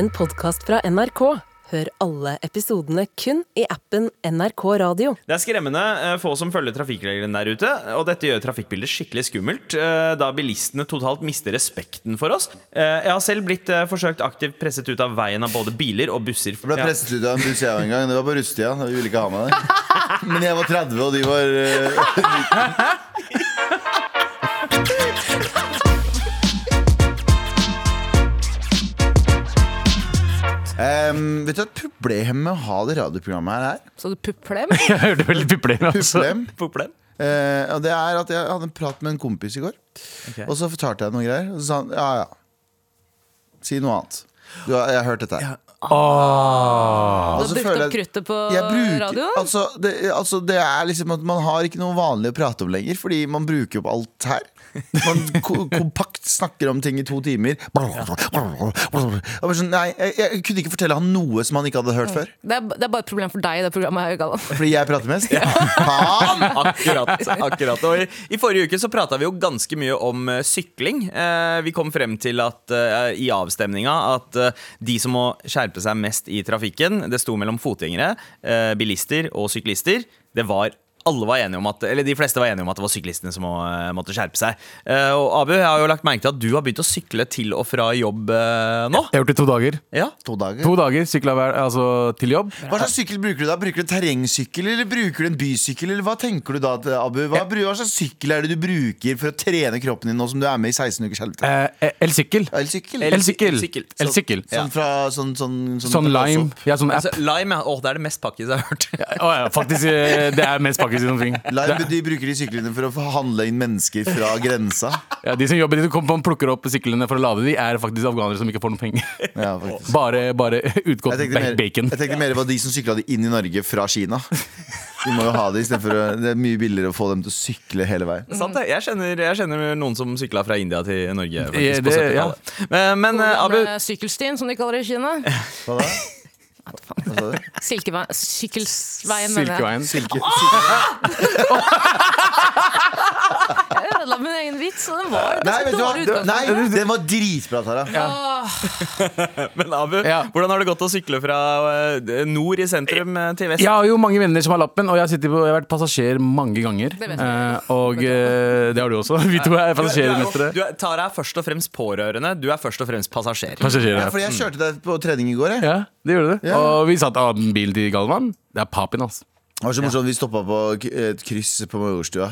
en podkast fra NRK. Hør alle episodene kun i appen NRK Radio. Det er skremmende eh, få som følger trafikkreglene der ute, og dette gjør trafikkbildet skikkelig skummelt, eh, da bilistene totalt mister respekten for oss. Eh, jeg har selv blitt forsøkt aktivt presset ut av veien av både biler og busser. Jeg ble presset ut av en buss jeg en gang. Det var på rusttida. Vi ville ikke ha meg det. Men jeg var 30, og de var 19. Um, vet du hva problemet med å ha det radioprogrammet her er? Så du puplem? Jeg hørte vel puplem, altså. Puplem. puplem. Uh, eh, og det er at Jeg hadde en prat med en kompis i går, okay. og så fortalte jeg noen greier. Og så sa han ja, ja. Si noe annet. Du, jeg har hørt dette her. Ja. Oh. Du har brukt opp kruttet på radioen? Altså, altså det, er liksom at Man har ikke noe vanlig å prate om lenger, fordi man bruker opp alt her. Man ko kompakt snakker om ting i to timer. Sånn, nei, jeg, jeg kunne ikke fortelle han noe som han ikke hadde hørt før. Det er, det er bare et problem for deg, i det programmet her, Galvan. Fordi jeg prater mest. Ja. Akkurat. akkurat Og i, I forrige uke så prata vi jo ganske mye om uh, sykling. Uh, vi kom frem til at uh, i avstemninga at de som må skjerpe seg mest i trafikken, det sto mellom fotgjengere, bilister og syklister. Det var alle var enige om at, eller De fleste var enige om at det var syklistene som må, eh, måtte skjerpe seg. Eh, og Abu, jeg har jo lagt merke til at du har begynt å sykle til og fra jobb eh, nå. Jeg har gjort det i to dager. Ja, To dager. To dager sykla altså til jobb. Hva slags sykkel bruker du da? Bruker du en terrengsykkel eller bruker du en bysykkel? Eller hva tenker du da, Abu? Hva, hva slags sykkel er det du bruker for å trene kroppen din nå som du er med i 16 ukers helvete? Eh, Elsykkel. Elsykkel? Elsykkel. Elsykkel. Sånn fra sånn, sånn, sånn, Sånn lime. Ja, sånn app. altså, Lime, ja. Åh, det er det mest pakkis jeg har hørt. Å, ja, faktisk, det er mest pakkis i ting. Lime, de bruker de syklene for å handle inn mennesker fra grensa. Ja, de som jobber de som kommer plukker opp syklene for å lade de, er faktisk afghanere som ikke får noen penger. Ja, faktisk. Bare, bare utgått Jeg mer, bacon. jeg tenkte mer på de som sykla de inn i Norge fra Kina. De må jo ha det å Det er mye billigere å få dem til å sykle hele veien. Sant det. Jeg kjenner, jeg kjenner noen som sykla fra India til Norge. Ja, Faktisk, det- 70-tallet. Men, men Abu, Sykkelstien, som de kaller det i Kina. Hva da? Silkeveien, Sykkelsveien, mener jeg. Silkeveien. Silke, Jeg ødela min egen vits, og den var Nei, vet du hva? dårlig utgangspunkt. Nei, den var dritbra, Tara. men Abu Ja. hvordan har det gått å sykle fra eh, nord i sentrum eh, til vest? Jeg har jo mange venner som har lappen, og jeg har, på, jeg har vært passasjer mange ganger. Det vet jeg. Eh, og eh, det har du også. Vi to er Du er, passasjermestere. du er, Tara er først og fremst pårørende, du er først og fremst passasjer. Passasjerer, Ja, ja. fordi jeg kjørte deg på trening i går. Jeg. ja, det gjorde du. Ja. Og vi satt av bilen til Galvan. Det er papin, altså. Det var så morsomt, Vi stoppa på k- et kryss på Majorstua.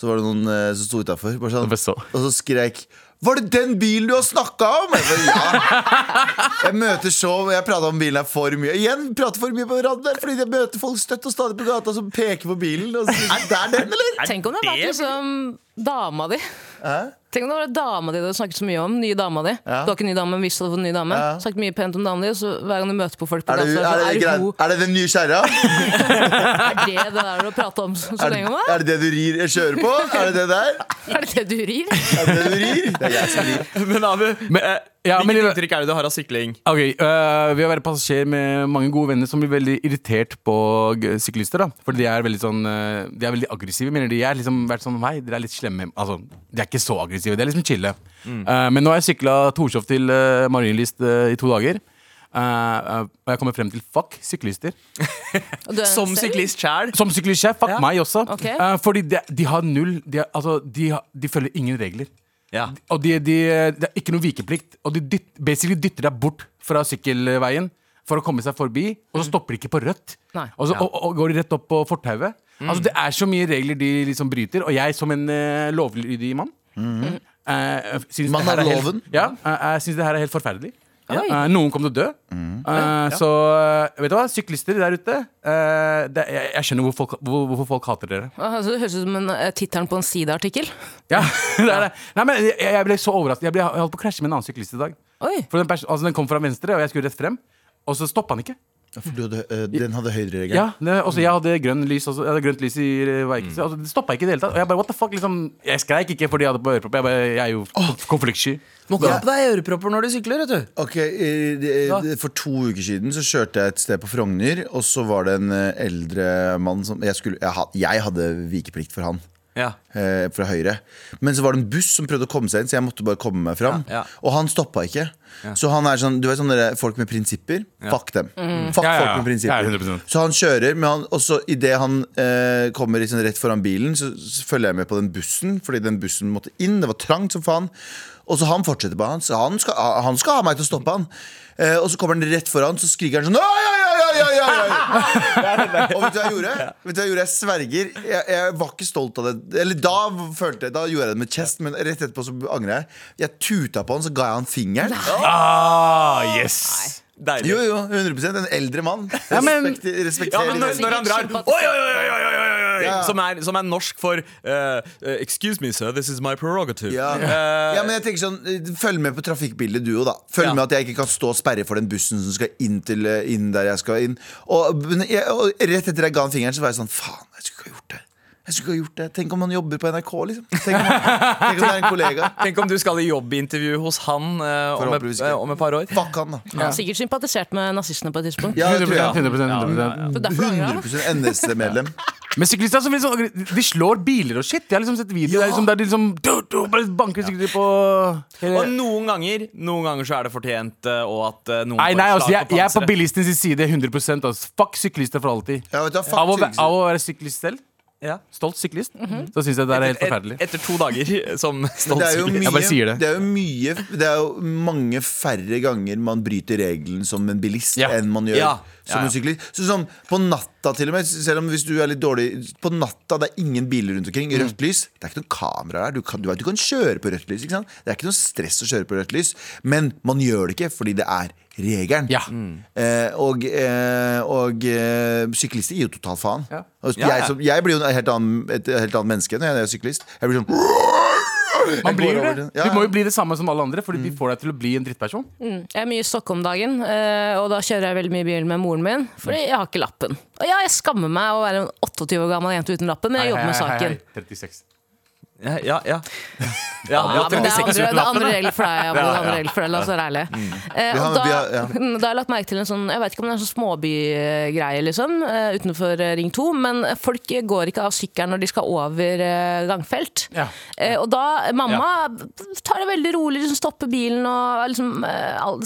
Så var det noen eh, som sto utafor. Sånn, og så skrek Var det den bilen du har snakka om?! Jeg bare, ja. Jeg møter så Jeg prata om bilen her for mye. Igjen prater for mye på radioen fordi jeg møter folk støtt og stadig på gata som peker på bilen. Og så, er det den, eller? Tenk om det hadde vært liksom dama di. Hæ? Tenk om det var dama di du snakket så mye om. Nye dama di. Ja. Du har ikke ny dame, men hvis du hadde fått ny dame. Ja. Snakket mye pent om dama di, så hver gang du møter på folk på Er det, gata, er, det, er, er det den nye kjerra? er det det der du prater om så, så Er, lenge om? er det det du rir jeg kjører på? Er det det der? Er det det du rir? Er det det du rir? Det er jeg som rir. Men Abu, Men- eh, Hvilket men- inntrykk er det du har av sykling? Ok, øh, Vi har vært passasjer med mange gode venner som blir veldig irritert på g- syklister. da Fordi de er veldig sånn øh, De er veldig aggressive. Mener de er liksom vært sånn Nei, dere er litt slemme. Altså, de er ikke så aggressive. De er liksom chille. Eh, men nå har jeg sykla Torshov til uh, Marienlyst øh, i to dager. Eh, eh, og jeg kommer frem til fuck syklister. Og du er Som selv? syklist sjæl? Som syklist sjef, fuck Ja. meg også. Ok. Eh, fordi de, de har null de, har, altså, de, har, de følger ingen regler. Ja. Og de, de, det er ikke noe vikeplikt. Og de dyt, basically dytter deg bort fra sykkelveien for å komme seg forbi, og så stopper de ikke på rødt. Og så og, og går de rett opp på fortauet. Altså, det er så mye regler de liksom bryter, og jeg som en uh, lovlydig mann mm. synes her av er helt- Ja, uh, jeg syns det her er helt forferdelig. Eh, noen kom til å dø. Eh, Så eh, vet du hva, syklister der ute uh, det, jeg, jeg skjønner hvorfor folk, hvor, hvorfor folk hater dere. Altså, det høres ut som en, tittelen på en sideartikkel. Ja, det er det. Nei, men jeg, jeg ble så overrasket. Jeg, ble, jeg holdt på å krasje med en annen syklist i dag. Oi. For den, altså, den kom fra venstre, og jeg skulle rett frem. Og så stoppa han ikke. For du hadde, eh, den hadde høyderegel? Ja, også, jeg hadde grønn lys også, Jeg hadde grønt lys i eh, veikrysset. Altså, det stoppa ikke i det hele tatt. Og jeg bare, what the fuck, liksom Jeg skreik ikke fordi jeg hadde på ørepropper. Jeg, bare, jeg er jo oh. konfliktsky. Må ikke ha på deg ørepropper når du sykler, vet du. Ok, eh, For to uker siden så kjørte jeg et sted på Frogner, og så var det en eldre mann som Jeg, skulle, jeg hadde vikeplikt for han. Ja. eh, fra høyre. Men så var det en buss som prøvde å komme seg inn, så jeg måtte bare komme meg fram. Ja, ja. Og han stoppa ikke. Så han er sånn, du vet sånne folk med prinsipper? Fuck dem. Fuck Ja, ja, ja. folk med prinsipper. Ja, Så han kjører, men han, idet han eh, kommer liksom rett foran bilen, så, så følger jeg med på den bussen, fordi den bussen måtte inn. Det var trangt som faen. Og så han fortsetter på Han, så han, skal, han skal ha meg til å stoppe han. Eh, og så kommer han rett foran, så skriker han sånn «Oi, oi, oi, ja, oi, oi!» Og vet du hva jeg gjorde? Vet du hva Jeg gjorde? Jeg sverger. Jeg, jeg var ikke stolt av det. Eller da følte jeg Da gjorde jeg det med chest, men rett etterpå så angrer jeg. Jeg tuta på han, så ga jeg han fingeren. Ah, yes! Deilig. Jo, jo, 100% En eldre mann. Ja, men- Respekter, Ja, men når, når han drar Oi, oi, oi, oi, oi, oi, Ja. som, er, som er norsk for eh, Excuse me, sir, this is my prerogative. Ja. uh, ja, men jeg tenker sånn Følg med på trafikkbildet du òg, da. Følg med at jeg ikke kan stå og sperre for den bussen som skal inn, til, inn der jeg skal inn. Og, jeg, og rett etter jeg ga han fingeren, så var jeg sånn Faen, jeg skulle ikke ha gjort det. Jeg skulle ikke ha gjort det Tenk om han jobber på NRK, liksom. Tenk om, tenk om det er en kollega. Tenk om du skal i jobbintervju hos han eh, om, et, eh, om et par år. Fuck han, da. Han har sikkert sympatisert med nazistene på et tidspunkt. Ja, det 100, tror jeg. 100, 100%, Så derfor angrer han. 100 NS-medlem. Men syklister som aggre- De slår biler og shit. Jeg har liksom sett videoer der, liksom, der de liksom du, du, bare banker sykler på Og noen ganger Noen ganger så er det fortjent, eh, og at eh, noen Nei, får nei, slag altså, jeg, jeg er på panseret. bilistens side 100% altså. Fuck syklister for alltid. Ja, vet du, hva, fuck Av å, væ- syklister. av å være syklist selv, Ja. stolt syklist, så syns jeg det er helt Et- forferdelig. Etter to dager som stolt syklist. mye, Jeg bare sier det. det er jo mye Det er jo mange færre ganger man bryter regelen som en bilist Ja. enn man gjør Ja. som Ja, ja. en syklist. Så sånn, på natta til og med, selv om hvis du er litt dårlig På natta, det er ingen biler rundt omkring, Mm. rødt lys. Det er ikke noen kamera der. Du kan, du, vet, du kan kjøre på rødt lys. Ikke sant? Det er ikke noe stress å kjøre på rødt lys, men man gjør det ikke fordi det er regelen. Ja. Eh, og eh, og eh, syklister gir jo totalt faen. Ja. Og Ja, jeg, ja. som, jeg blir jo et helt annet, et helt annet menneske når jeg er syklist. Jeg blir sånn Man blir jo det. Du må jo bli det samme som alle andre, Fordi de får deg til å bli en drittperson. Jeg er mye i Stockholm om dagen, eh, og da kjører jeg veldig mye bil med moren min. Fordi jeg har ikke lappen. Og ja, jeg skammer meg å være en 28 år gammel jente uten lappen, men jeg jobber med Hei, hei, saken. hei, hei. 36. Ja, ja, ja. ja, Ja, ja, men det er andre, det er andre regler for deg. Ja, det er andre regler for deg, la oss være ærlige. Eh, og da, har- da har jeg lagt merke til en sånn Jeg vet ikke om det er en sånn småbygreie liksom, eh, utenfor eh, Ring 2, men folk går ikke av sykkelen når de skal over eh, gangfelt. Ja. Eh, og da Mamma tar det veldig rolig, liksom, stopper bilen og liksom,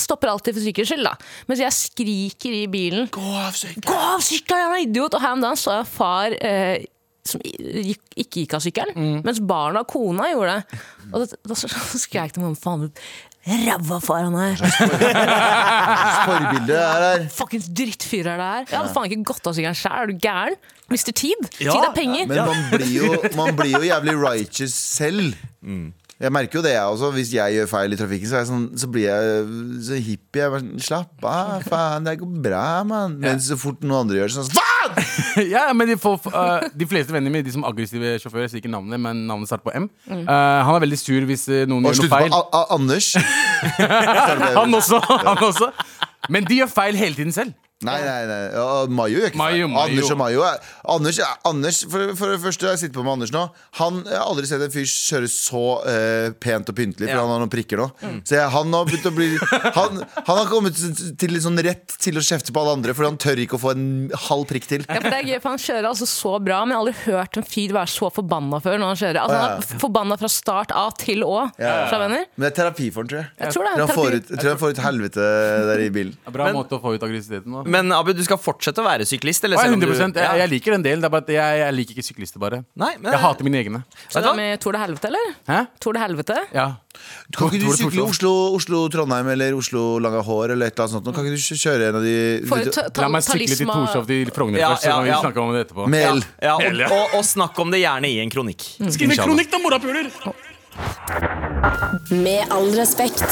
stopper alltid for sykkelens skyld. Mens jeg skriker i bilen Gå av sykkelen! Gå av sykkelen, en idiot! Og her om dagen så jeg far eh, som gikk, ikke gikk av sykkelen, mens barna og kona gjorde det. Og da, da skrek de om faen Ræva far han er! det er her. Fuckings drittfyr er det her! Jeg hadde faen ikke gått av sykkelen sjæl, er du gæren? Mister tid! Ja, tid er penger! Men man blir, jo, man blir jo jævlig righteous selv. Jeg merker jo det, jeg også. Hvis jeg gjør feil i trafikken, så, er jeg sånn, så blir jeg så hippie. Jeg bare sånn, Slapp av, faen, det går bra, mann. Men så fort noen andre gjør det, sånn Faen! ja, men de, får, uh, de fleste vennene mine, de som aggressive sjåfører, jeg sier ikke navnet, men navnet starter på M. Uh, han er veldig sur hvis uh, noen Og gjør noe på feil. A A Anders. Han også, han også. Men de gjør feil hele tiden selv. Nei, nei, nei. Ja, Mayo gjør ikke Mayo. Mayo. Anders og Mayo er, Anders, Anders for, for det første, jeg sitter på med Anders nå. Han Jeg har aldri sett en fyr kjøre så uh, pent og pyntelig, for Ja. han har noen prikker nå. Så jeg, han har begynt å bli han, han har kommet til litt sånn rett til å kjefte på alle andre, fordi han tør ikke å få en halv prikk til. Ja, for det er gøy, for Han kjører altså så bra, men jeg har aldri hørt en fyr være så forbanna før. når Han kjører Altså Han er forbanna fra start av til å. Fra venner. Men det er terapi for han, tror jeg. Jeg tror det er tror han får terapi. ut, jeg tror han får ut helvete der i bilen. Bra Men- måte å få ut aggressiviteten på. Men Abu, du skal fortsette å være syklist? Eller? Ja, selv om 100 du, jeg, jeg liker den delen. Det er bare at jeg, jeg liker ikke syklister, bare. Nei, men, Jeg hater mine egne. Så Vet det du er med Tour de helvete, eller? Hæ? Tour de helvete? Ja. Kan ikke du sykle hvor- Oslo- Oslo-Trondheim eller Oslo-Langa hår eller et eller annet sånt? Kan ikke du kjøre en av de La meg sykle til Torshov til Frogner Ja, først, så ja, kan vi snakke om det etterpå. Mel. ja. og, og, og snakk om det gjerne i en kronikk. Skriv en kronikk da, morapuler! Med all respekt.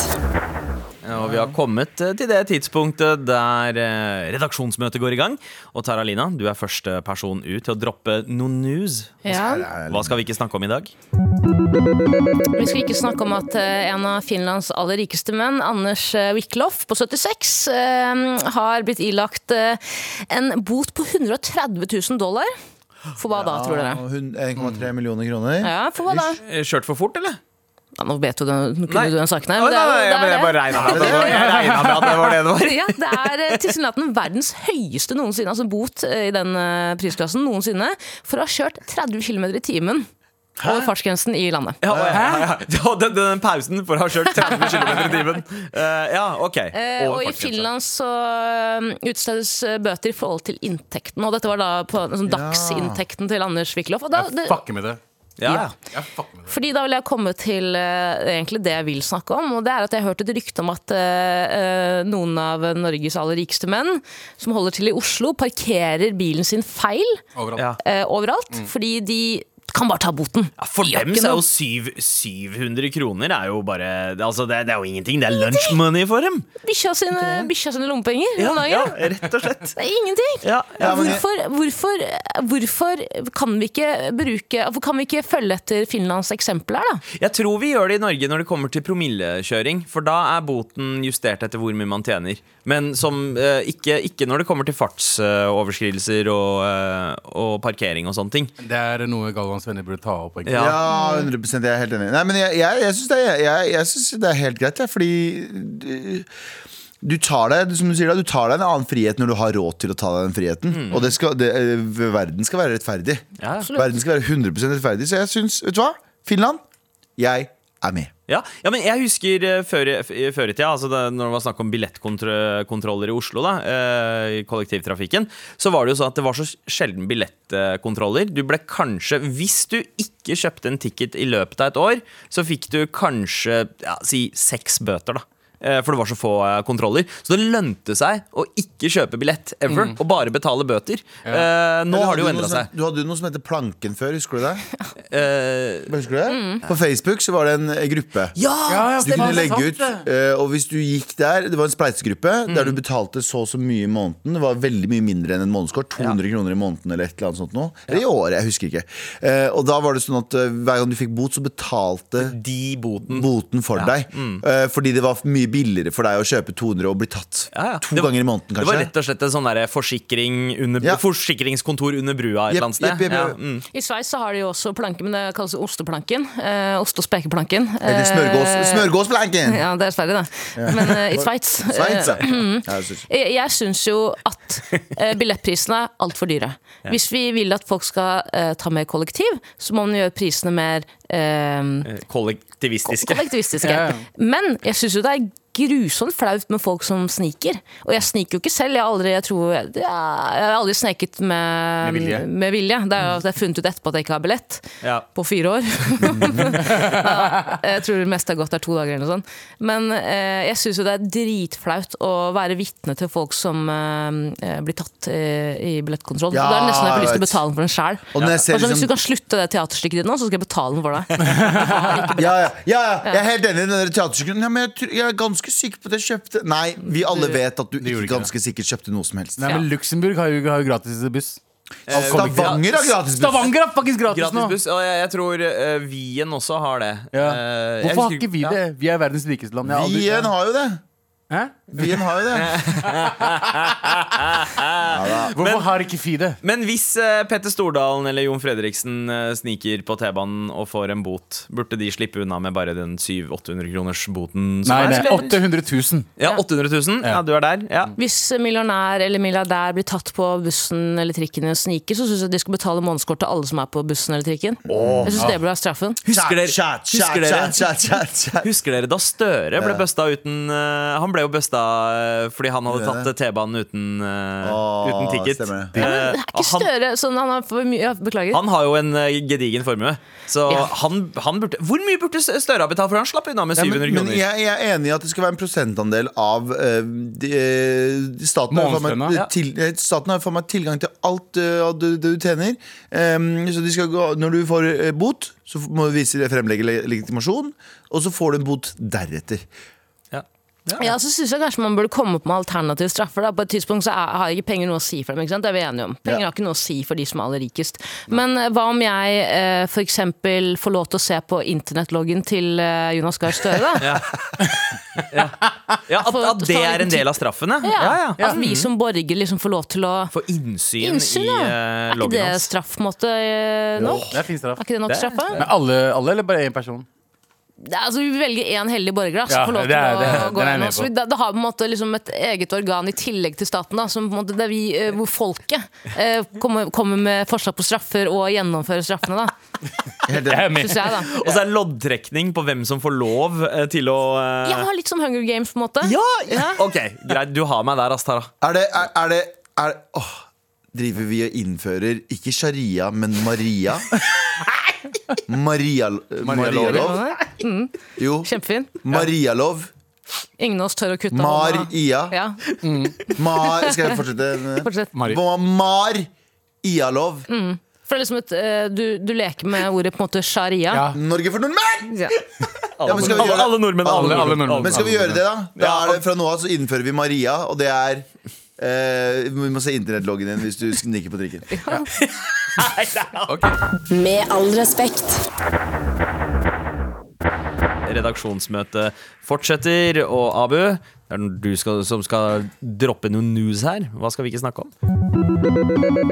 Ja, Og vi har kommet eh, til det tidspunktet der eh, redaksjonsmøtet går i gang. Og Tara Lina, du er første person ut til å droppe noe news. Ja. Hva skal vi ikke snakke om i dag? Vi skal ikke snakke om at eh, en av Finlands aller rikeste menn, Anders Wickloff på 76, eh, har blitt ilagt en bot på 130 000 dollar. For hva da, tror dere? 1,3 millioner kroner. Ja, for hva da? Kjørt for fort, eller? Ja, nå vet du den, kunne du den saken her. Å, Men det er nei, nei, det er jeg bare regna med, at det var- regnet med at det var det det var. Ja, det er eh, tilsynelatende verdens høyeste noensinne, altså bot eh, i den eh, prisklassen noensinne, for å ha kjørt 30 km i timen over fartsgrensen i landet. Ja, ja, ja, ja. Den, den pausen for å ha kjørt 30 km i timen. Uh, ja, ok. Over og i. Finland så utstedes bøter i forhold til inntekten. Og dette var da på liksom, dagsinntekten til Anders Wickloff. Og da, det, Fucker med det. Ja, ja. Fordi da vil jeg komme til eh, egentlig det jeg vil snakke om. Og det er at jeg har hørt et rykte om at eh, eh, noen av Norges aller rikeste menn som holder til i Oslo, parkerer bilen sin feil Overalt. Ja. eh, overalt. Fordi de kan bare ta boten. Ja, for dem så er jo syv, 700 kroner er jo bare Altså det, det er jo ingenting. Det er lunch money for dem. Bikkja sine, bikkja sine lommepenger. Ja, ja, rett og slett. Det er ingenting. Ja, ja, men hvorfor, hvorfor, hvorfor kan vi ikke bruke Hvorfor kan vi ikke følge etter Finlands eksempel her, da? Jeg tror vi gjør det i Norge når det kommer til promillekjøring, for da er boten justert etter hvor mye man tjener. Men som, eh, ikke, ikke når det kommer til fartsoverskridelser og, eh, og parkering og sånne ting. Det er noe Galvans venner burde ta opp. egentlig. Ja. Ja, 100 jeg er helt enig. Nei, men jeg, jeg, jeg syns det, er- jeg, jeg synes det er helt greit, jeg, fordi du, du tar deg som du sier da, du tar deg en annen frihet når du har råd til å ta deg den friheten. Og det skal, det, eh, verden skal være rettferdig. Ja. Verden skal være 100% rettferdig. Så jeg syns, vet du hva? Finland, jeg er med. Ja, ja, men jeg husker eh, før, i- før i tida, altså det, når det var snakk om billettkontroller i Oslo, da, eh, i kollektivtrafikken, så var det jo sånn at det var så sjelden billettkontroller. Du ble kanskje, hvis du ikke kjøpte en ticket i løpet av et år, så fikk du kanskje ja, si seks bøter, da. Eh, For det var så få eh, kontroller. Så det lønte seg å ikke kjøpe billett ever, og bare betale bøter. Ja. nå har det jo endra seg. Du hadde jo noe som heter Planken før, husker du det? Eh, Husker du det? På Facebook så var det en eh, gruppe. ja! Du kunne legge ut, eh, og hvis du gikk der Det var en spleisegruppe der Mm. du betalte så og så mye i måneden. Det var veldig mye mindre enn en månedskort. 200 kroner i måneden eller et eller annet sånt noe. Eller i året, jeg husker ikke. Eh, og da var det sånn at eh, hver gang du fikk bot, så betalte De boten. boten for deg. Eh, fordi det var mye billigere for deg å kjøpe 200 og bli tatt Ja, ja. to var- ganger i måneden, kanskje. Det var rett og slett en sånn forsikring under, Ja. forsikringskontor under brua et eller annet sted. Jep, jep, Ja, mm. I Sveits så har de jo også planke, men det kalles osteplanken. Eh, oste- og spekeplanken. Eller smørgås, Eh, smørgåsplanken! Ja, det er Sverige, det. Men eh, i Sveits Sveits, ja. eh, jeg synes- Jeg, syns jo at eh, billettprisene er altfor dyre. Hvis vi vil at folk skal eh, ta mer kollektiv, så må man gjøre prisene mer eh, Kollektivistiske. kollektivistiske. Ja, ja. Men jeg syns jo det er grusomt flaut med folk som sniker. Og jeg sniker jo ikke selv. Jeg har aldri, jeg tror, jeg, jeg har aldri sneket med, Med vilje. med vilje. Det er jo at jeg har funnet ut etterpå at jeg ikke har billett. Ja. På fire år. ja, jeg tror det meste har gått der to dager eller noe sånt. Men eh, jeg syns jo det er dritflaut å være vitne til folk som eh, blir tatt eh, i billettkontroll. Ja, da er det nesten jeg får lyst til å betale for den sjæl. Ser Altså, hvis liksom- du kan slutte det teaterstykket ditt nå, så skal jeg betale den for deg. Ja, ja, ja, ja, jeg er helt enig i den teaterstykket. Ja, men jeg, jeg er ganske sikker på at jeg kjøpte Nei, vi alle vet at du ikke ikke ganske sikkert kjøpte noe som helst. Nei, men Luxembourg har jo, har jo gratis buss. Eh, Stavanger har gratis buss. Stavanger har faktisk gratis, Gratis nå! buss. Og jeg, jeg tror uh, Wien også har det. Ja. Eh, Hvorfor har ikke vi ja. det? Vi er verdens rikeste land. Aldri- Wien har jo det. Hæ? Byen har jo det. Hvorfor har ikke Fi det? Men hvis uh, Petter Stordalen eller Jon Fredriksen uh, sniker på T-banen og får en bot, burde de slippe unna med bare den 700-800 kroners boten? som Nei, er, nei, 800 000. Ja, 800 000? Ja. Ja. du er der? Ja. Hvis millionær eller milliardær blir tatt på bussen eller trikken og sniker, så syns jeg de skal betale månedskort til alle som er på bussen eller trikken. Jeg synes det burde være straffen. Husker dere, husker, dere, husker dere da Støre ble Ja. busta uten uh, Han ble jo busta eh, fordi han hadde tatt T-banen uten, eh, uten ticket. stemmer det. Men det er ikke han, Støre sånn han har for mye ja, Beklager. han har jo en eh, gedigen formue, så Ja. han, han burde Hvor mye burde Støre ha betalt? For han slapp unna med 700 men, men kroner. jeg, jeg er enig i at det skal være en prosentandel av uh, de, eh, Staten har til, staten har for meg tilgang til alt uh, du, du tjener. Um, så de skal gå, når du får uh, bot, så må du vise fremlegge legitimasjon, og så får du en bot deretter. Ja. Ja, så synes jeg kanskje man burde komme opp med alternative straffer. Da. På et tidspunkt så har ikke penger noe å si for dem. Ikke sant? Det er vi enige om. Penger Ja. har ikke noe å si for de som er aller rikest. Men eh, hva om jeg eh, f.eks. får lov til å se på internettloggen til eh, Jonas Gahr Støre? da? Ja, at, at det er en del av straffen, ja. ja, ja. At vi som borger liksom får lov til å Få innsyn, Innsyn, i loggen hans. Er ikke det straff på en måte eh, nok? Det er fin straff. Er ikke det nok Men alle, alle eller bare én person? Altså, Vi velger én heldig borger da, som Ja, får lov det til er- å det gå inn. Så vi- det, det har på en måte liksom et eget organ i tillegg til staten, da, som på en måte, det er vi, eh, hvor folket eh, kommer, kommer med forslag på straffer og gjennomfører straffene. da, Det Jeg er synes jeg da. Og så er det loddtrekning på hvem som får lov eh, til å eh, Ja, litt som Hunger Games, på en måte. ja, Ok, greit. Du har meg der, ass, Tara. Er det, er, er det er, åh, Driver vi og innfører ikke sharia, men Maria? Maria, Maria-lov. Marialov? Jo. Kjempefin. Marialov. Ingen av oss tør å kutte av. Mar-Ia. Ja, Mar, skal jeg fortsette? fortsett. Mari. Mar-Ia-lov. For det er liksom et, eh, du, du leker med ordet på en måte sharia. Ja. Norge for nordmenn! Ja. Ja, men skal vi alle, gjøre det? alle nordmenn. Alle, Alle- alle nordmenn. Men skal vi gjøre det, da? da er det, fra nå av så innfører vi Maria, og det er eh, Vi må se internettloggen din hvis du sniker på trikken. Ja. det er- Med all respekt. Redaksjonsmøtet fortsetter, og Abu, det er du skal, som skal droppe noe news her. Hva skal vi ikke snakke om?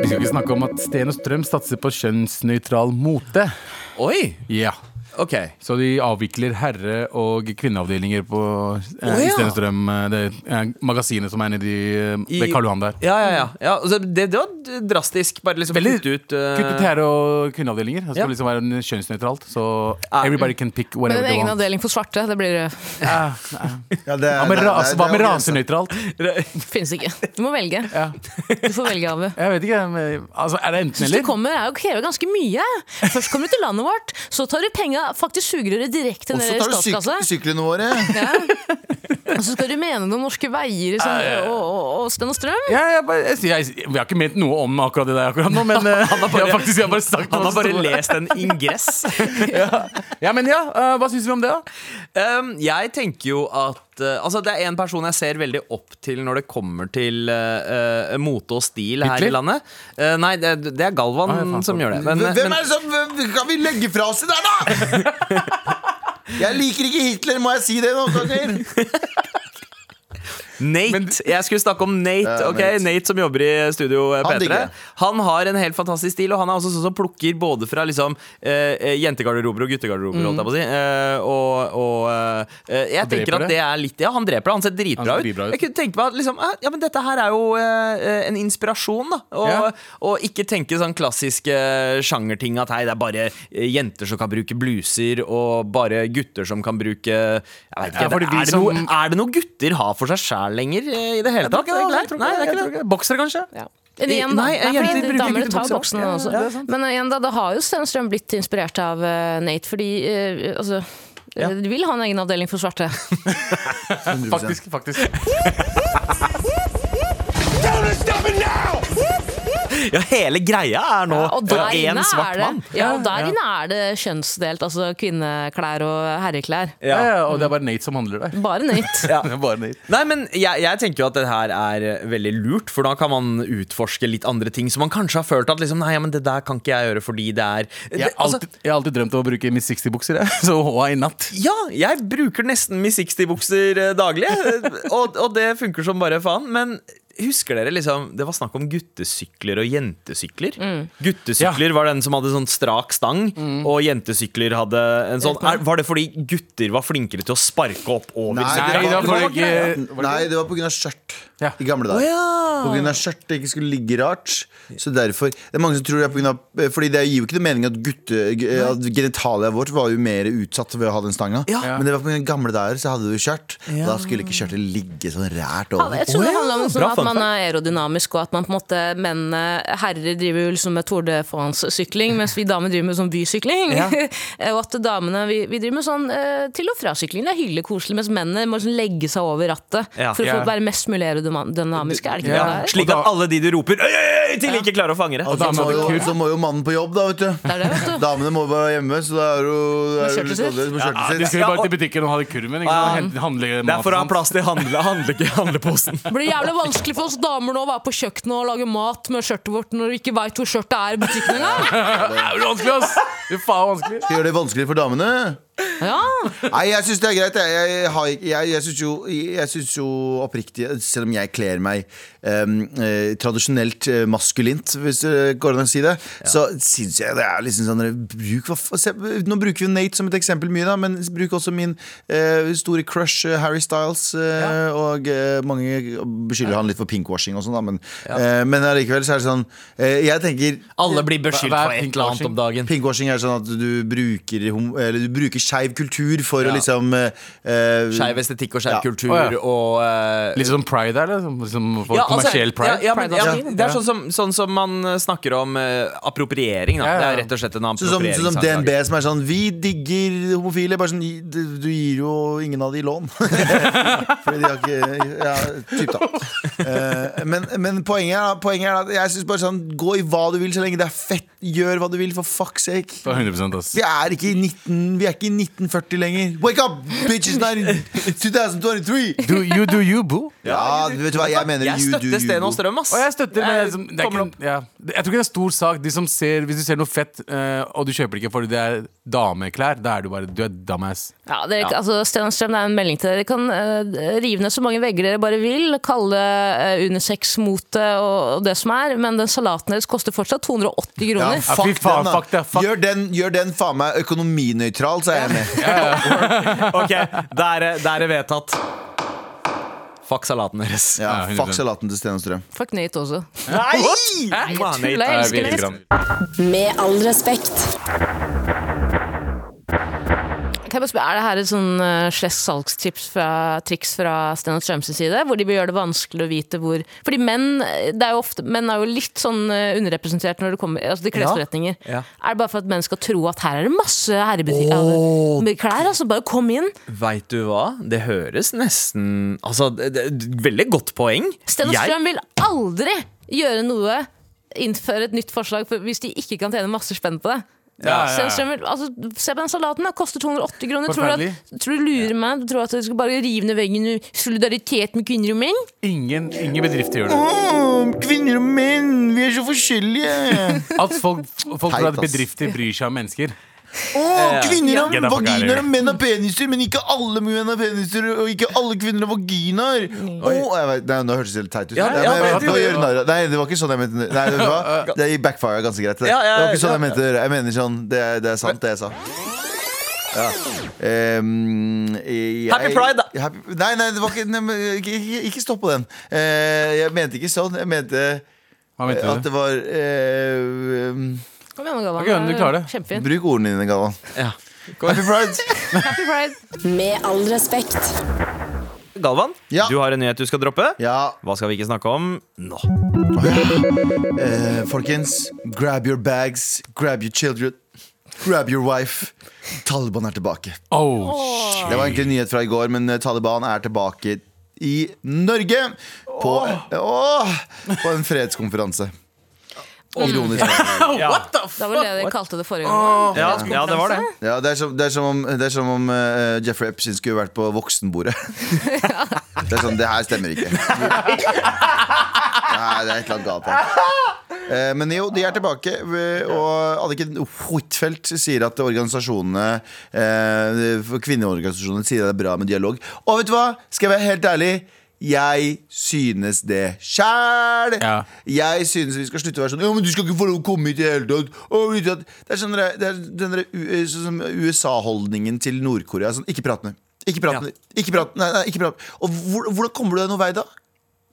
Vi skal ikke snakke om at Sten og Strøm satser på kjønnsnøytral mote. Oi! Ja. Ok. Så de avvikler herre- og kvinneavdelinger på eh, Å, ja. i Stenstrøm, eh, det eh, magasinet som er nede i, eh, I- ved Karl Johan der. Ja, ja, ja. ja altså, det, det var drastisk. Bare liksom Veldig- kutte ut eh, Kutt ut herre- og kvinneavdelinger. Det skal Ja. liksom være en kjønnsnøytralt. Så everybody can pick Men whatever en they egen want. avdeling for svarte, det blir eh, Ja, Ja, det er- Hva med, det ras, det med grensa. rasenøytralt? finnes ikke. Du må velge. Ja. Du får velge, Abu. Jeg vet ikke. Men, altså, er det enten Hvis du eller? kommer, er jo krever ganske mye. Først kommer du til landet vårt, så tar du penga, faktisk sugerøret direkte Og så tar du syk statskassa. syklene våre. Ja. Og så skal du mene noe om norske veier sånn, og, og, og Sten og Strøm. Ja, jeg, bare, jeg, jeg, jeg, har ikke ment noe om akkurat det der akkurat nå, men eh, jeg har faktisk jeg har bare sagt Han har bare lest en ingress. ja. ja, men ja, Uh, hva syns vi om det, da? Um, jeg tenker jo at uh, Altså Det er en person jeg ser veldig opp til når det kommer til uh, uh, mote og stil her Hitler? i landet. Uh, nei, det, det er Galvan Ah, som gjør det. Men, Hvem men, er det som hvem- Kan vi legge fra oss det der, da?! Jeg liker ikke Hitler, må jeg si det noen ganger? Nate. Men- jeg skulle snakke om Nate. Ok? Nate. Nate som jobber i studio eh, Han P3. digger. Han har en helt fantastisk stil, og han er også sånn som plukker både fra liksom, eh, eh, jentegarderober og guttegarderober. holdt jeg på å si. Eh, og og eh, jeg Han tenker at det? det er litt Ja, han dreper det. Han ser dritbra, Han ser dritbra ut. ut. Jeg kunne tenke meg at liksom, eh, ja, men dette her er jo eh, en inspirasjon, da. Og, Ja. og ikke tenke sånn klassiske sjangerting at hei, det er bare eh, jenter som kan bruke bluser, og bare gutter som kan bruke Jeg vet ikke, Ja, fordi vi er, det som- noe, er det noe gutter har for seg sjæl lenger eh, i det hele tatt? egentlig? Nei, det er ikke det. Boksere, kanskje? Men igjen, da. Nei, Nei, jenter damer ikke tar bukser. boksene Ja, også. ja, det er. Men igjen, da, da har jo Stenstrøm blitt inspirert av uh, Nate, fordi uh, altså Ja. Du vil ha en egen avdeling for svarte. Faktisk. faktisk Ja, hele greia er nå ja, én svart mann. ja, og der inne er det kjønnsdelt. Altså kvinneklær og herreklær. ja. Ja, og det er bare Nate som handler der. Bare Nate. Ja. Bare Nate. Nei, men jeg, jeg tenker jo at det her er veldig lurt, for da kan man utforske litt andre ting som man kanskje har følt at liksom, nei, men det der kan ikke jeg gjøre fordi det er Jeg har altså, alltid, jeg har alltid drømt om å bruke Miss 60-bukser, jeg. så i natt. Ja, jeg bruker nesten Miss 60-bukser eh, daglig, eh, og, og det funker som bare faen. Men husker dere liksom Det var snakk om guttesykler og jentesykler. Guttesykler var den som hadde sånn strak stang, og jentesykler hadde en sånn er, Var det fordi gutter var flinkere til å sparke opp over Nei, det var Hva- var, fordi var, ikke- Nei, det? var pga. skjørt Ja. i gamle dager. På grunn av skjørtet ikke skulle ligge rart. Så derfor Det er mange som tror det er på grunn av Fordi det gir jo ikke noe mening at gutte at genitalia vårt var jo mer utsatt ved å ha den stanga. Ja. Men det var på grunn av gamle dager så hadde du skjørt. Og da skulle ikke skjørtet ligge sånn rært over. jeg tror det handler om sånn at man er aerodynamisk, og at man på en måte mennene Herrer driver jo liksom med Tour de France-sykling, mens vi damer driver med sånn bysykling. Ja. og at damene vi, vi driver med sånn eh, til og fra-sykling. Det er hyggelig koselig, mens mennene må liksom legge seg over rattet for å få Ja. være mest mulig aerodynamiske. Er det ikke Ja. det? Slik at alle de du roper øy, øy, øy, til ikke klarer å fange det. Og så må, jo, så må jo mannen på jobb, da, vet du. Det er det, vet du. Damene må være hjemme, så da er jo litt sitt. annerledes Ja, de skulle bare til butikken og ha det kurven. Ikke sant? Handle Det er for å ha plass til handle, handle, handleposen. Det blir jævlig vanskelig for oss damer nå å være på kjøkkenet og lage mat med skjørtet vårt når vi ikke veit hvor skjørtet er i butikken engang. Det er jo vanskelig, ass! Det er faen vanskelig. Skal gjøre det vanskelig for damene. Ja, Nei, jeg syns det er greit. Jeg, jeg, jeg, jeg syns jo, jo oppriktig, selv om jeg kler meg eh, tradisjonelt eh, maskulint, hvis det går an å si det, så syns jeg det er liksom sånn bruk, se, Nå bruker vi Nate som et eksempel mye, da, men bruk også min eh, store crush eh, Harry Styles. Ja. Og mange beskylder han litt for pinkwashing og sånn, da, men, eh, men allikevel så er det sånn Jeg tenker Alle blir beskyldt for et eller annet om dagen. Pinkwashing er sånn at du bruker, hom- eller du bruker skeiv kultur for å liksom Skeiv estetikk og skeiv Ja. kultur ja. og uh, Litt sånn pride her, liksom, liksom folk Ja, kommersiell pride. Ja, ja, men, ja, det er sånn som, sånn som man eh, snakker om uh, appropriering. Da. Ja, ja. Det er rett og slett en Sånn som, sånn som. DNB som er sånn Vi digger homofile. Bare sånn Du, du gir jo ingen av de lån. Fordi de har ikke Ja, typ da. Uh, men, men poenget er, poenget er at jeg syns bare sånn Gå i hva du vil så lenge det er fett. Gjør hva du vil, for fuck's sake. For 100 ass. Vi er ikke i 19 Vi er ikke i 1940 lenger. Wake up, bitches! Not in 2023! Do you do you, boo? Ja, du vet du hva jeg mener? Jeg You støtter Sten og. Strøm, ass. Og jeg støtter men Jeg det, er liksom- det er ikke, ja. Jeg tror ikke det er stor sak. De som ser, hvis du ser noe fett, uh, og du kjøper det ikke fordi det er dameklær, da er du bare Du er dumbass. ja dere, altså Sten og Strøm, det er en melding til dere. Dere kan uh, rive ned så mange vegger dere bare vil, kalle uh, unisex-mote og, og det som er, men den salaten deres koster fortsatt 280 kroner. Ja, fuck faen, den, da. fuck det, fuck. Gjør den, gjør den faen meg økonominøytral, så er jeg med. Ok, da er det vedtatt. Fuck salaten deres. Ja, Ja, 100%. fuck salaten til Sten og Strøm. Fuck Nate også. Nei! Jeg Man, tuller, jeg elsker Nate. Med all respekt. Kan jeg bare spørre, Er det her et sånn uh, slesk salgstips fra, fra Sten og Strøms side? Hvor de vil gjøre det vanskelig å vite hvor Fordi menn det er jo ofte, menn er jo litt sånn uh, underrepresentert når det kommer altså til klesforretninger. Ja. Er det bare for at menn skal tro at her er det masse herrebutikker oh. med klær? altså Bare kom inn. Veit du hva? Det høres nesten Altså, det, det, Veldig godt poeng. Sten og Strøm vil aldri gjøre noe Innføre et nytt forslag for, hvis de ikke kan tjene masse spenn på det. Ja, ja, ja. Altså, se på den salaten, da. Koster 280 kroner. Tror du, at, tror du lurer meg? Du tror at du skal bare rive ned veggen i solidaritet med kvinner og menn? Ingen, ingen bedrifter gjør det. Åh, kvinner og menn, vi er så forskjellige. At folk, folk tror at bedrifter bryr seg om mennesker. Åh, kvinner har Get the fuck out of vaginaer here. og menn har peniser, men ikke alle menn har peniser, og ikke alle kvinner har vaginaer. Åh, jeg vet, nei, nå hørtes det litt teit ut. Ja, Nei, ja, nei, men- jeg- nå gjør jeg narr av- nei, det var ikke sånn jeg mente. Nei, vet du hva? Det backfire ganske greit. Det, Ja, ja, det var ikke sånn jeg mente. å. Jeg mener sånn, det, er- det er sant, det jeg sa. Ja. Ehm, jeg, Happy Pride, da. Happy, nei, nei, det var ikke, nei, men ikke, ikke, ikke stopp på den. Eh, jeg mente ikke sånn. Jeg mente Hva mente at du? det var eh, Kom igjen, Galvan. Ok, du klarer det. Kjempefint. Bruk ordene dine, Galvan. Ja. Happy Pride. Happy pride. Med all respekt. Galvan, Ja. du har en nyhet du skal droppe. Ja, Hva skal vi ikke snakke om nå? eh, folkens. Grab your bags, grab your children, grab your wife. Taliban er tilbake. Oh, Det var egentlig en nyhet fra i går, men eh, Taliban er tilbake i Norge. På, åh, på en fredskonferanse. Ironisk. Ja, Det var det de kalte det forrige gang. ja, ja det var det. Ja, det, er som, det er som om, det er som om eh, Jeffrey Epstein skulle vært på voksenbordet. det er sånn, det her stemmer ikke. Nei, det er et eller annet galt her. Eh, men jo, de er tilbake, eh, og Anniken Huitfeldt sier at organisasjonene eh, Kvinneorganisasjonene sier det er bra med dialog. Og vet du hva? Skal jeg være helt ærlig? Jeg synes det sjæl. Ja. Jeg synes vi skal slutte å være sånn Ja, men du skal ikke få lov å komme hit i det hele tatt. Det er sånn det er den sånn USA-holdningen til Nord-Korea. Sånn, ikke prat med. Ikke prat med. Ikke prat, nei, nei, ikke prat. Og hvor, hvordan kommer du deg noen vei da?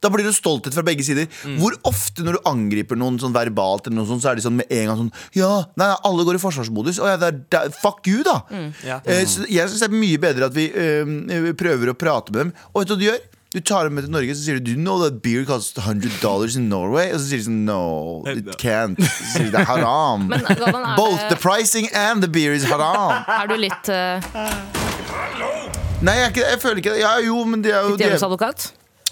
Da blir det stolthet fra begge sider. Hvor ofte når du angriper noen sånn verbalt, eller noe sånt, så er de sånn med en gang sånn Ja, nei, alle går i forsvarsmodus. Å, ja, det er, det er, fuck you, da! Ja. Eh, så jeg syns det er mye bedre at vi eh, prøver å prate med dem. Og vet du hva du gjør? Du tar dem med til Norge, så sier du Do you know that beer costs 100 dollars in Norway? Og så sier de sånn No, it can't. Så sier de det er haram. Men Galvan, er, Both the pricing and the beer is haram. er du litt uh, Nei, jeg, er ikke, jeg føler ikke det. Ja, jo, men det er jo det, djevelsadvokat?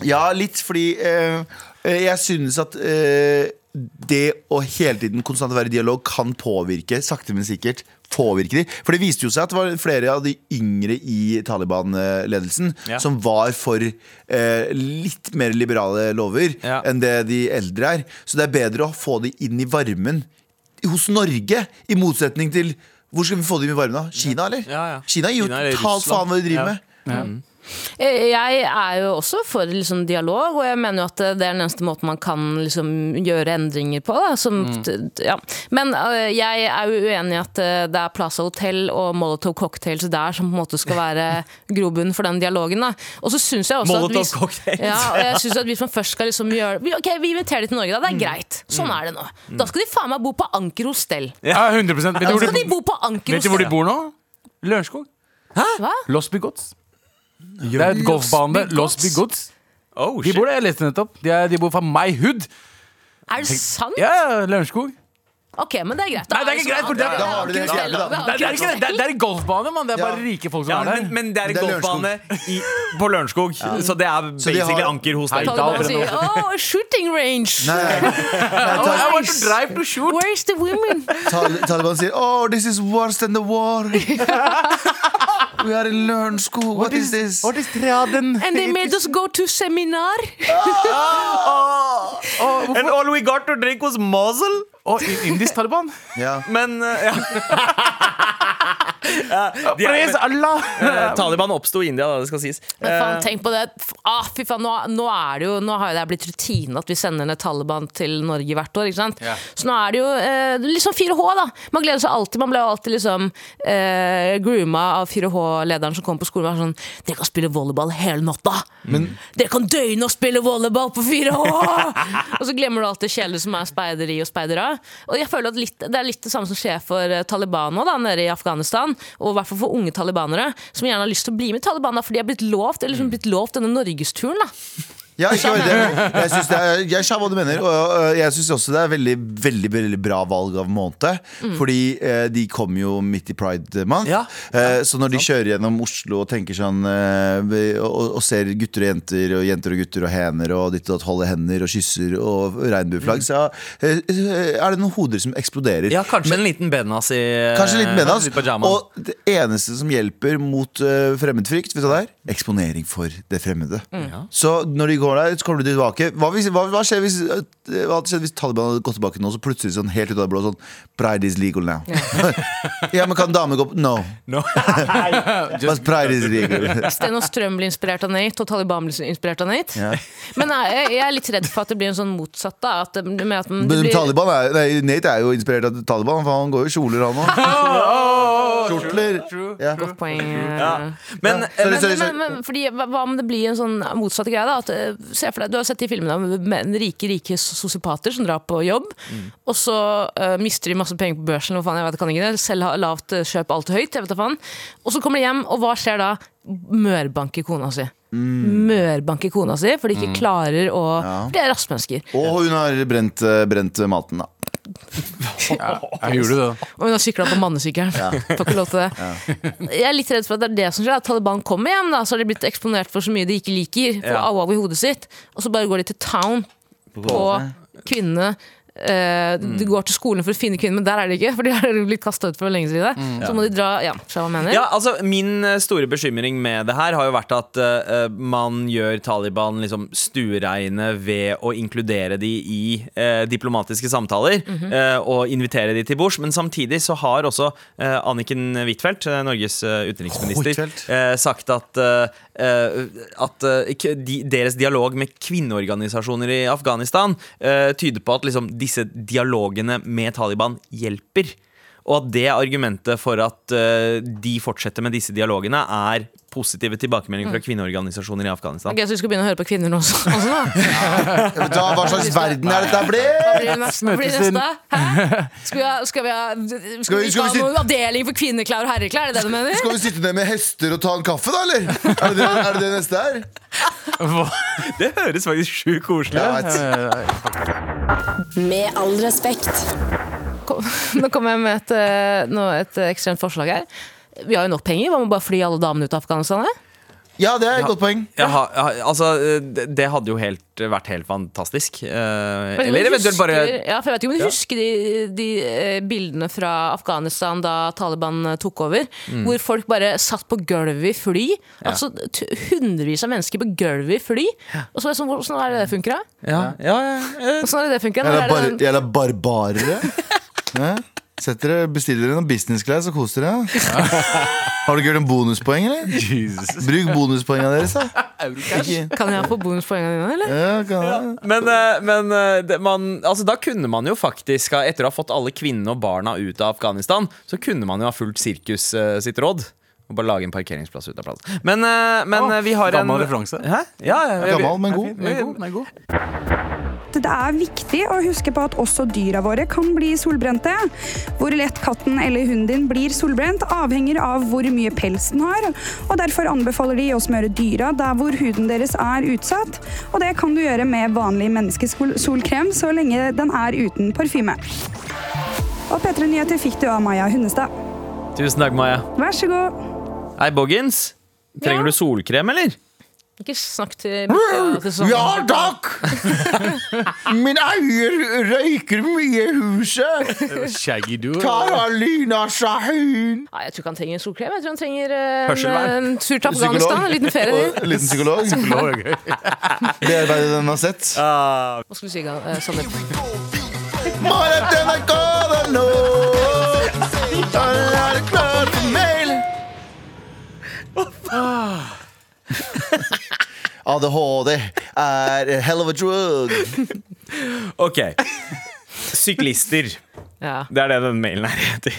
Ja, litt fordi eh, eh, jeg synes at eh, det å hele tiden konstant være i dialog kan påvirke, sakte, men sikkert, påvirke de. For det viste jo seg at det var flere av de yngre i Taliban-ledelsen Ja. som var for eh, litt mer liberale lover Ja. enn det de eldre er. Så det er bedre å få de inn i varmen hos Norge, i motsetning til Hvor skal vi få dem i varmen, da? Kina, eller? Ja, ja. Kina gir jo totalt faen hva de driver Ja. med. Eh, Jeg er jo også for liksom dialog, og jeg mener jo at det er den eneste måten man kan liksom gjøre endringer på. Som, t- ja. Men eh, jeg er jo uenig i at eh, det er Plaza Hotel og Molotov Cocktails der som på en måte skal være grobunn for den dialogen. Da. Og så syns jeg også at Molotov hvis, Cocktails. ja, og jeg synes at hvis man først skal liksom gjøre vi- Ok, vi inviterer de til Norge, da. Det er greit. Sånn er det nå. Da skal de faen meg bo på Anker hostell. Ja, 100 Vet du hvor de de, bo på Anker vet du hvor de bor nå? Lørenskog. Hva? Los Bigots. Det er et golfbane. Los Bigots. Oh, De bor der, jeg leste nettopp. De, er, de bor fra My Hood. Er det sant? Ja, ja, Lørenskog. Ok, men det er greit. Nei, det er ikke greit, for det- Da har du det jævlig, da. Det, er- det er ikke det. Det er, det er en golfbane, mann. Det er bare rike folk som Ja, er der. men, men det er en er golfbane i, på Lørenskog, så det er basically har- anker hos deg. da- Taliban oh, shooting range. Nei, nei, nei, Oh, I want to drive to shoot. Where's the women? Tal Taliban sier Oh, this is worse than the war. We are in Lørenskog. What is this? What is triaden? And they made us go to seminar. And all we got to drink was Mosel. Oh, in- indisk Taliban? Ja. Men uh, ja. Ja, de Allah! eh, Taliban oppsto i India, da, det skal sies. Men faen, Eh, tenk på det. Ah, fy faen, nå, nå er det jo Nå har jo det blitt rutine at vi sender ned Taliban til Norge hvert år. ikke sant? Ja. Så nå er det jo eh, liksom 4H, da. Man gleder seg alltid. Man ble jo alltid liksom eh, grooma av 4H-lederen som kom på skolen og var sånn Dere kan spille volleyball hele natta! Dere kan døgne og spille volleyball på 4H! og så glemmer du alltid kjeler som er speideri og speidere. Og jeg føler at litt, Det er litt det samme som skjer for eh, Taliban nå, da, nede i Afghanistan. Og i hvert fall for unge talibanere, som gjerne har lyst til å bli med i Taliban, da, for de har blitt lovt, eller liksom blitt lovt denne norgesturen. da Ja, ikke bare det. Jeg, synes det er, jeg skjønner hva du mener. Og jeg syns også det er veldig, veldig veldig bra valg av måned. Fordi eh, de kommer jo midt i pride month. Ja. Eh, så når de kjører gjennom Oslo og tenker sånn eh, og, og ser gutter og jenter og jenter og gutter og hener og ditt og datt, holder hender og kysser og regnbueflagg, så eh, er det noen hoder som eksploderer. ja, kanskje en liten benas i Kanskje liten benas. litt. Og det eneste som hjelper mot uh, fremmedfrykt, vet du hva det er? Eksponering for det fremmede. Så når de går der, så kommer de tilbake. Hva, hvis, hva, hva, skjer hvis, hva hadde skjedd hvis Taliban hadde gått tilbake nå, så plutselig sånn helt ut av det blå sånn Pride is legal now. ja, men kan damer gå på No. No. Just pride is legal. Sten og Strøm blir inspirert av Nate, og Taliban blir inspirert av Nate. Yeah. Men jeg, jeg er litt redd for at det blir en sånn motsatt. da at det, med at Men blir, Taliban er, nei, Nate er jo inspirert av Taliban, for han går jo i kjoler, han òg. Kjortler. Ja. Godt poeng. Ja. Men, Ja, sorry, Men, sorry, men, sorry. men, fordi, hva hva om det blir en sånn motsatt greie? da? At, eh, se for deg, Du har sett de filmene om rike rike sosiopater som drar på jobb, og så uh, mister de masse penger på børsen. Faen, jeg vet, kan ikke det. Selv har lavt eh, kjøp alt høyt. jeg vet faen. Og så kommer de hjem, og hva skjer da? Mørbanker kona si. Mørbanker kona si, for de ikke klarer å For de er rassmennesker. Og hun har brent, eh, brent maten, da. Jeg gjorde det, da. Og hun har sykla på mannesykkelen. Får ikke lov til det. Jeg er litt redd for at det er det som skjer. At Taliban kommer hjem, da, så har de blitt eksponert for så mye de ikke liker. For Ja. i hodet sitt. Og så bare går de til town på kvinnene. Eh, Mm. De går til skolen for å finne kvinner, men der er de ikke. For de har blitt kasta ut for lenge siden. Så må de dra Ja, hva mener? Ja, altså Min eh, store bekymring med det her har jo vært at uh, man gjør Taliban liksom stuereine ved å inkludere de i uh, diplomatiske samtaler eh, og invitere de til bords. Men samtidig så har også Anniken Huitfeldt, Norges utenriksminister, eh, sagt at, at eh, de, deres dialog med kvinneorganisasjoner i Afghanistan eh, tyder på at liksom, disse dialogene med Taliban hjelper. Og at det er argumentet for at uh, de fortsetter med disse dialogene, er positive tilbakemeldinger fra kvinneorganisasjoner i Afghanistan. Ok, Så vi skal begynne å høre på kvinner nå også? også da? Vet hva slags verden er dette Hva blitt? blir det neste? Hva blir det neste? Hæ? Skal vi ha, skal vi ha, skal vi skal vi sitte- noen avdeling for kvinneklær og herreklær? Er det det du mener? Skal vi sitte ned med hester og ta en kaffe, da, eller? Er det det, er det, det neste her? Det høres faktisk sjukt koselig ut. Med all respekt. Kom- Nå kommer jeg med et, eh, et ekstremt forslag her. Vi har jo nok penger. Hva med bare fly alle damene ut av Afghanistan? her? Ja, det er et godt poeng. Ja, jeg altså, det, det hadde jo helt, vært helt fantastisk. Eh, eller eventuelt bare ja, for jeg vet ikke om du husker de, de eh, bildene fra Afghanistan da Taliban eh, tok over. Mm. Hvor folk bare satt på gulvet i fly. Altså t Hundrevis av mennesker på gulvet i fly. Og så er det sånn, Hvordan er det det funker? da? Ja, ja, ja, Hvordan er det det funker? Er det bar, er jævla barbarere. Hæ? Sett dere, noen business class og koser dere. Har dere gjort om bonuspoeng, eller? Jesus. Bruk bonuspoengene deres, da. Kan jeg få bonuspoengene dine, eller? ja, kan jeg. Men, eh, men eh, det, man, altså, da kunne man jo faktisk, etter å ha fått alle kvinnene og barna ut av Afghanistan, så kunne man jo ha fulgt sirkus eh, sitt råd. Og bare lage en parkeringsplass ut av plassen. Men, eh, men eh, vi har en gammel referanse. Hæ? Ja, ja, ja, Gammel, men god. Er god. Er god. Det er viktig å huske på at også dyra våre kan bli solbrente. Hvor lett katten eller hunden din blir solbrent, avhenger av hvor mye pels den har. og Derfor anbefaler de å smøre dyra der hvor huden deres er utsatt. Og det kan du gjøre med vanlig menneskesolkrem så lenge den er uten parfyme. Og P3 Nyheter fikk du av Maja Hundestad. Tusen takk, Maja. Vær så god. Hei, Boggins. Trenger Ja. du solkrem, eller? Ikke snakk til til sånn. Ja takk! Min eier røyker mye i huset. Shaggy dude. Karolina Shahin. Nei, jeg tror ikke han trenger solkrem. Jeg tror han trenger eh, en, Hørselvern. en tur til Afghanistan. En liten ferie. Og en liten psykolog. Psykolog, ok. Bearbeidet den har sett. Hva skulle du si, Gal- eh, Sander? Morgen til NRK, det er nå. Er mail. ADHD er hell of a drug. Ok. Syklister. Ja. Det er det denne mailen her heter.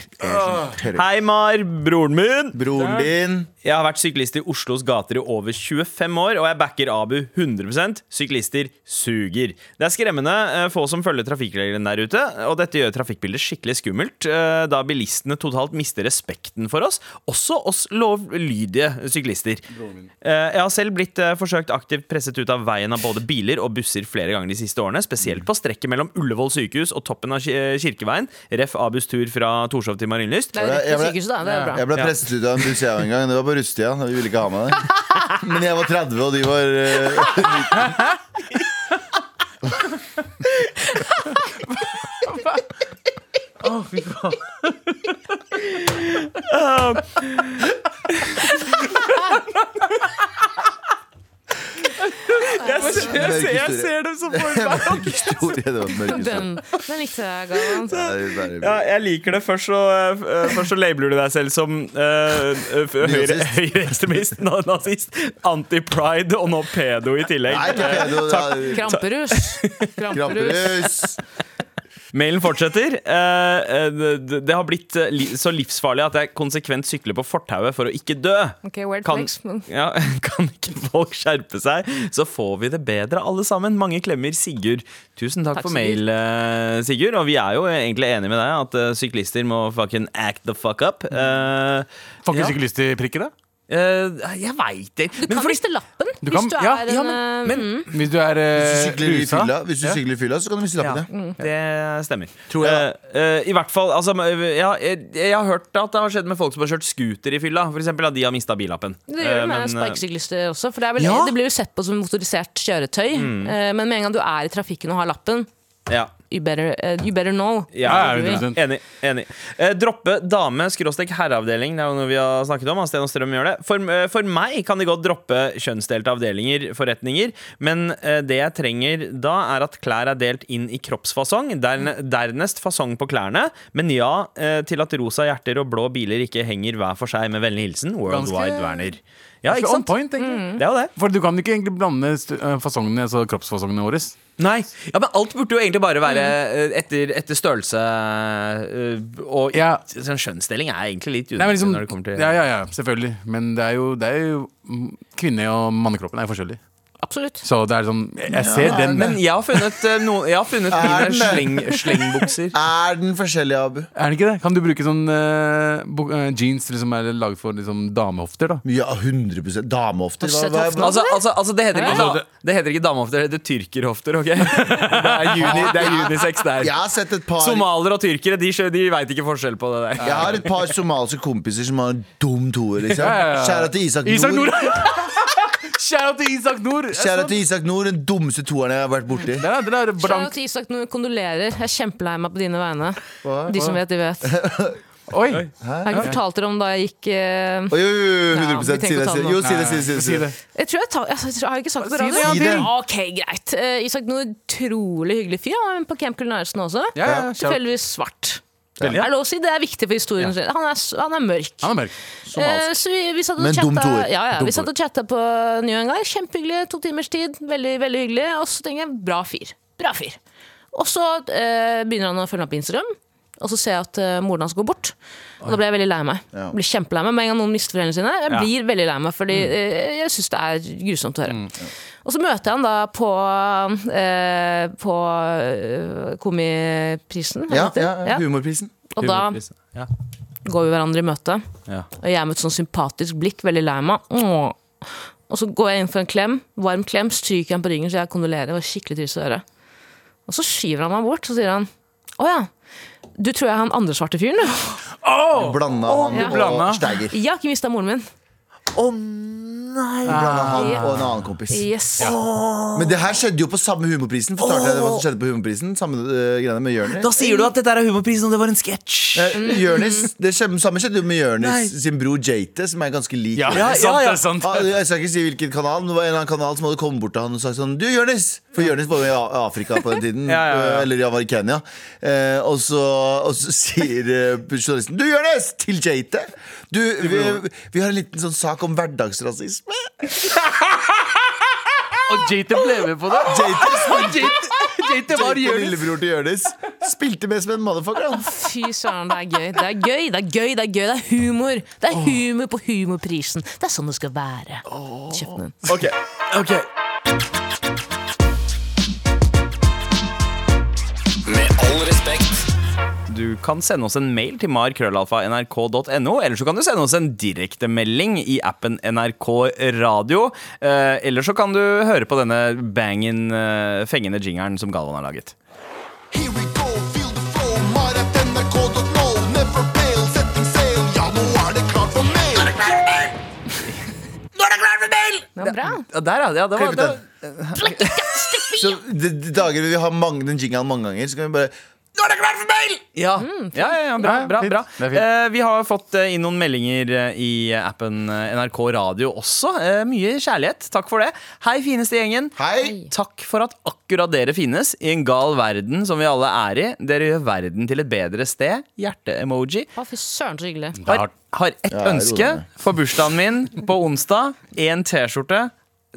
Hei, Mar. Broren min. Broren din. Jeg har vært syklist i Oslos gater i over 25 år, og jeg backer Abu 100% Syklister suger. Det er skremmende eh, få som følger trafikkreglene der ute, og dette gjør trafikkbildet skikkelig skummelt, eh, da bilistene totalt mister respekten for oss, også oss lovlydige syklister. Eh, Jeg har selv blitt forsøkt aktivt presset ut av veien av både biler og busser flere ganger de siste årene, spesielt på strekket mellom Ullevål sykehus og toppen av Ki- Kirkeveien, ref. Abus tur fra Torshov til Marienlyst. Det er rett Jeg ble- sykehuset, da. Det er bra. Jeg ble presset ut av en buss jeg en gang. Det var på russetida. Vi ville ikke ha meg det. Men jeg var 30, og de var eh, Jeg ser, jeg ser, jeg ser dem som for meg. historie. Den, den likte jeg, bare- Ja, jeg liker det. Først så, eh, først så labeler du deg selv som uh, høyreekstremist, høyre nazist, anti-pride og nå pedo i tillegg. Nei, ikke pedo. det er- Kramperus. Kramperus. Mailen fortsetter. Eh, eh, det, har blitt eh, så livsfarlig at jeg konsekvent sykler på fortauet for å ikke dø. Okay, weird Kan, ja, kan ikke folk skjerpe seg, så får vi det bedre alle sammen. Mange klemmer Sigurd. Tusen takk, Takk, for mail, Sigurd. Og vi er jo egentlig enige med deg at syklister må fucking act the fuck up. Uh, Får ikke Ja. syklister prikke, da? Jeg veit det. Du kan miste lappen Du hvis du er ja, en ja, eh, men- mm. Hvis du er Hvis du uh, sykler i rusa? fylla, hvis du sykler i fylla, så kan du miste Ja, lappen. ja. det stemmer. Tror jeg, uh, uh, I hvert fall, altså ja, jeg, jeg har hørt at det har skjedd med folk som har kjørt scooter i fylla. For eksempel at de har mista billappen. Det gjør det Eh, med men, eh, sparkesyklister også. For det, er vel, Ja. det blir jo sett på som motorisert kjøretøy. Mm. Eh, men med en gang du er i trafikken og har lappen, ja. You better, uh, you better know. Ja, Ja, 100%. Enig. enig. Eh, droppe dame skråstrek herreavdeling. Det er jo noe vi har snakket om. Sten og Strøm gjør det. For, eh, for meg kan de godt droppe kjønnsdelte avdelinger, forretninger. Men eh, det jeg trenger da, er at klær er delt inn i kroppsfasong. Dern, dernest fasong på klærne. Men ja eh, til at rosa hjerter og blå biler ikke henger hver for seg. Med vennlig hilsen Worldwide Ganske- Werner. Ja, ikke sant? point, mm. Det er jo det. For du kan ikke egentlig blande eh, fasongene, altså kroppsfasongene våre. Nei, ja, men alt burde jo egentlig bare være eh, etter, etter størrelse eh, Og Ja. sånn skjønnsdeling er egentlig litt unødvendig liksom, når det kommer til ja, ja, ja, selvfølgelig. Men det er jo, det er jo mm, Kvinne- og mannekroppen er jo forskjellig. Absolutt. Så det er sånn Jeg, ser den. Men jeg har funnet, eh, no, jeg har funnet Er mine den sleng, slengbukser. Er den forskjellig, Abu? Er det ikke det? Kan du bruke sånn eh, bu- eh, jeans som er laget for liksom, damehofter? da? Ja, 100 Damehofter. Har du Hva, sett hva? Altså, altså, altså det, heter ikke, da, det heter ikke damehofter, det heter tyrkerhofter. ok? Det er, juni, det er unisex der. Jeg har sett et par Somalere og tyrkere de, skjø- de veit ikke forskjell på det der. Jeg har et par somaliske kompiser som har en dum toer. Liksom. Ja, ja, ja. Kjære til Isak Isak Nord. Nord! Shout out til Isak Nord! Kjære til Isak Nord, den dummeste toeren jeg har vært borti. Kjære er, er Shout out til Isak, Nord, kondolerer. Jeg er kjempelei meg på dine vegne. Hva? De som vet, de vet. Oi! Jeg har ikke fortalt dere om da jeg gikk eh, Oi, oi, oi, 100 Ja, vi si det. ta Si. det. Jo, si det, si det. Si det, Si det. Jeg tror jeg, tar, jeg, jeg har ikke sagt det på Si radio. Si det. Ok, greit. Eh, Isak Nord, utrolig hyggelig fyr. Han var med på Camp Culinarsen også. Ja, ja, shout- Tilfeldigvis svart. Veldig. Er det lov å si? Det er viktig for historien. Han, er, han er mørk. Han er mørk. Eh, så vi, vi satt og Men dumt chatta, ord. ja, ja, vi satt og chatta på New en gang. Kjempehyggelig. To timers tid. Veldig veldig hyggelig. Og så tenker jeg bra fyr. Bra fyr. Og så eh, begynner han å følge meg på Instagram. Og så ser jeg at uh, moren hans går bort. Og da blir jeg veldig lei meg. Ja. Blir kjempelei meg Med en gang noen mister foreldrene sine. Jeg Ja. blir veldig lei meg, fordi uh, jeg syns det er grusomt å høre. Og så møter jeg han da på, eh, på eh, Komiprisen. Ja, ja, Ja. humorprisen. Og da Ja. går vi hverandre i møte. Ja. Og jeg med et sånn sympatisk blikk, veldig lei meg. Og så går jeg inn for en klem, varm klem, stryker han på ryggen så jeg kondolerer. Det var skikkelig trist å høre. Og så skyver han meg bort, så sier han Å ja, du tror jeg er han andre svarte fyren, du? Blanda han Ja. og Steiger. Jeg har ikke mista moren min. Å nei! Blanda han Ja. og en annen kompis. Yes. Men det her skjedde jo på samme humorprisen. Fortalte jeg deg hva som skjedde på humorprisen? Samme uh, greiene med Jørnis Da sier du at dette er humorprisen, og det var en sketsj. Jonis, Det skjedde- samme skjedde jo med Jørnis sin bror Jate, som er ganske lik. Ja, Ja, sant, ja, ja. sant. Ah, Jeg skal ikke si hvilken kanal, men det var en eller annen kanal som hadde kommet bort til han og sagt sånn Du, Jørnis! For Jørnis var jo i Afrika på den tiden. Ja, ja, ja. Eller ja, var i Kenya. Eh, og, så, og så sier uh, journalisten Du, Jørnis! Til Jate. Du, vi, vi har en liten sånn sak om hverdagsrasisme. Og Jater ble med på det. Jate, Jater var Jater, Jonis. lillebror til Jonis, spilte med som en motherfucker. han. Fy søren, det er gøy. Det er gøy, det er gøy, det er gøy. Det er humor. Det er humor på humorprisen. Det er sånn det skal være. Kjøp den. Ok, Ok Du kan sende oss en mail til markrøllalfa.nrk.no, eller så kan du sende oss en direktemelding i appen NRK Radio. Eh, eller så kan du høre på denne bangen, eh, fengende jingeren som Galvan har laget. Here we go, feel the flow, mar at nrk.no. Never fail, setting sail, ja, nå er det klart for mail. Det er bra. Ja, der, ja. ja det var, det var, Så de, de dager vi har mange, den jingalen mange ganger, så kan vi bare Nå er det klart for mail! ja. ja, ja, ja, bra. Bra, bra. Eh, vi har fått eh, inn noen meldinger eh, i appen eh, NRK Radio også. Eh, mye kjærlighet. Takk for det. Hei, fineste gjengen. Hei! Takk for at akkurat dere finnes i en gal verden som vi alle er i. Dere gjør verden til et bedre sted. Hjerte-emoji. Fy søren, så hyggelig. Har, har ett Ja, ønske for bursdagen min på onsdag. En T-skjorte.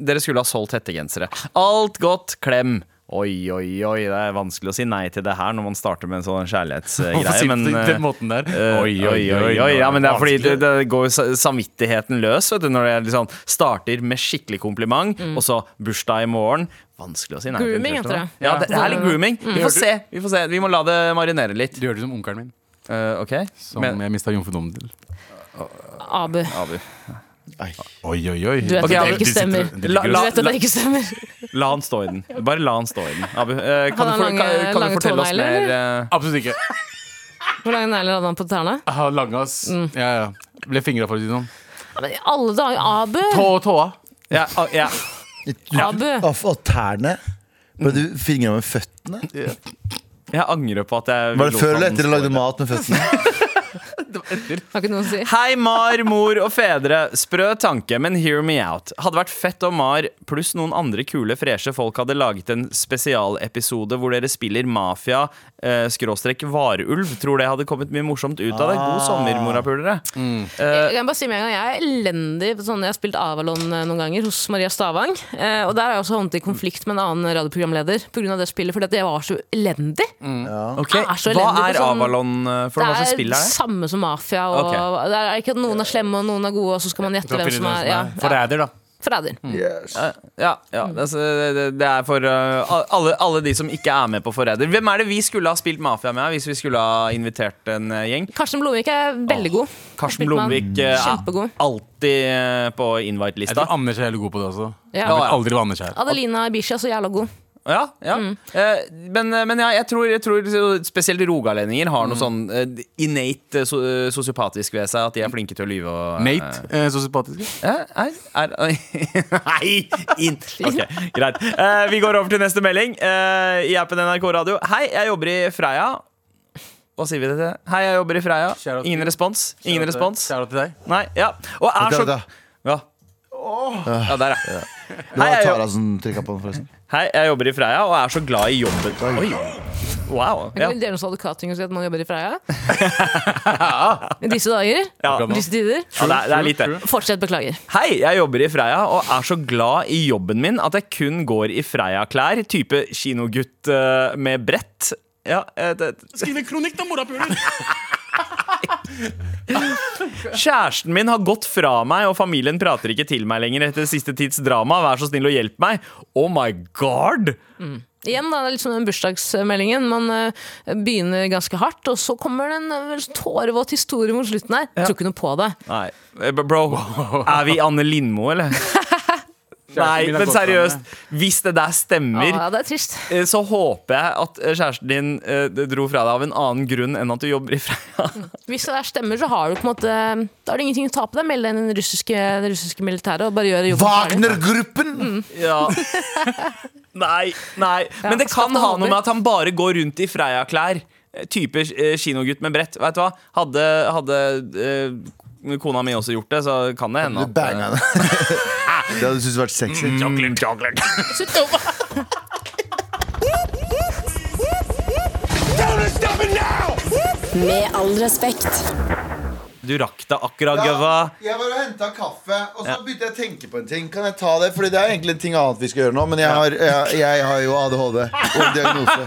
Dere skulle ha solgt hettegensere. Alt godt. Klem. Oi, oi, oi. Det er vanskelig å si nei til det her når man starter med en sånn kjærlighetsgreie. Men eh, den måten der? Oi, oi, oi, oi, Ja, men det er fordi det, det går samvittigheten løs vet du, når det liksom starter med skikkelig kompliment, og så bursdag i morgen. Vanskelig å si nei. Grooming, heter det. Ja, det er litt grooming. Vi får se. Vi får se. Vi må la det marinere litt. Du gjør det som onkelen min, Uh, ok? som Men, jeg mista jomfrudommen til. Abu. Abu. Oi, oi, oi. Du vet okay, at det ikke stemmer. La, La- stemmer. La han stå i den. Bare la han stå i den. Abu, eh, kan, du, for, lange- kan, kan lange du fortelle oss mer? eh, Absolutt ikke. Hvor lange negler hadde han på tærne? Lange, ass. Mm. Ja, ja. Ble fingra for å si det sånn. Ja, alle dager, Abu! Tå, og tåa. ja, ah, ja. Abu. Og, tærne. Ble du fingra med føttene? Jeg angrer på at jeg Var det før eller etter du lagde mat med lage det. var etter. Har ikke noe å si. Hei, Mar, mor og fedre. Sprø tanke, men hear me out. Hadde vært fett om Mar pluss noen andre kule, freshe folk hadde laget en spesialepisode hvor dere spiller mafia eh, skråstrek varulv. Tror det hadde kommet mye morsomt ut av det. God sommer, morapulere. Jeg kan bare si med en gang, jeg er elendig på sånne. Jeg har spilt Avalon eh, noen ganger hos Maria Stavang. Eh, og der har jeg også havnet i konflikt med en annen radioprogramleder pga. det spillet, fordi at jeg var så elendig. Jeg er så elendig Hva er sånn- Avalon? eh, For noe som spill er det? samme som Mafia. Og okay. Det er ikke at noen er slemme og noen er gode, og så skal man gjette hvem som er ja, er Forræder, da. Forræder. Yes. Ja, ja det, er- det- er for eh, alle, alle de som ikke er med på Forræder. Hvem er det vi skulle ha spilt Mafia med hvis vi skulle ha invitert en eh, gjeng? Karsten Blomvik er veldig god. Karsten. Blomvik eh, er Kjempegod. alltid på invite-lista. Jeg tror Anders er veldig god på det også. Ja. Jeg aldri Anders. Adelina Ibishi er så jævla god. Ja, ja. Eh, men, men ja, jeg tror, jeg tror spesielt rogalendinger har noe sånn eh, innate eh, so sosiopatisk ved seg. At de er flinke til å lyve. Og, Nate, eh, så sympatisk. Eh, er, er, Nei! In. Ok, greit. Eh, vi går over til neste melding eh, i appen NRK Radio. Hei, jeg jobber i Freia. Hva sier vi til det? Hei, jeg jobber i Freia. Ingen respons. Ingen respons. Kjære til deg. Nei, ja. Og er så. Ja. Ja, der, ja. Det var Hei, jeg- Tara som trykka på den, forresten. Hei, jeg jobber i Freia og er så glad i jobben Oi. Wow. Ja. kan vel dele hos advokating og si at man jobber i Freia. I disse dager. Ja. I disse tider. Ja, det, er, det er litt det. Fortsett, beklager. Hei, jeg jobber i Freia og er så glad i jobben min at jeg kun går i Freia-klær. Type kinogutt eh, med brett. Ja, eh, det, Skriv en kronikk, da, morapuler! Kjæresten min har gått fra meg, og familien prater ikke til meg lenger etter siste tids drama. Vær så snill å hjelpe meg. Oh my god! Igjen, da, det er litt som den bursdagsmeldingen. Man uh, begynner ganske hardt, og så kommer det en uh, tårevåt historie mot slutten her. Tror ikke noe på det. Nei, eh, bro, er vi Anne Lindmo, eller? Nei, men seriøst, hvis det der stemmer, Ja, det er trist. eh, så håper jeg at eh, kjæresten din eh, dro fra deg av en annen grunn enn at du jobber i Freia. Hvis det der stemmer, så har du på en måte Da har du ingenting å ta på deg. Meld deg inn i det russiske, russiske militæret og bare gjør jobben. Wagner-gruppen! Ja. Nei, nei. Men det kan ha noe med at han bare går rundt i Freia-klær. Type kinogutt med brett. Vet du hva? Hadde, hadde eh, kona mi også gjort det, så kan det hende henne. Det hadde du syntes vært sexy. Chocolate, chocolate. Med all respekt. Du rakk det akkurat, Gøva. jeg var og henta kaffe, og så begynte jeg å tenke på en ting. Kan jeg ta det? Fordi det er egentlig en ting annet vi skal gjøre nå, men jeg har, jeg, jeg har jo ADHD og en diagnose.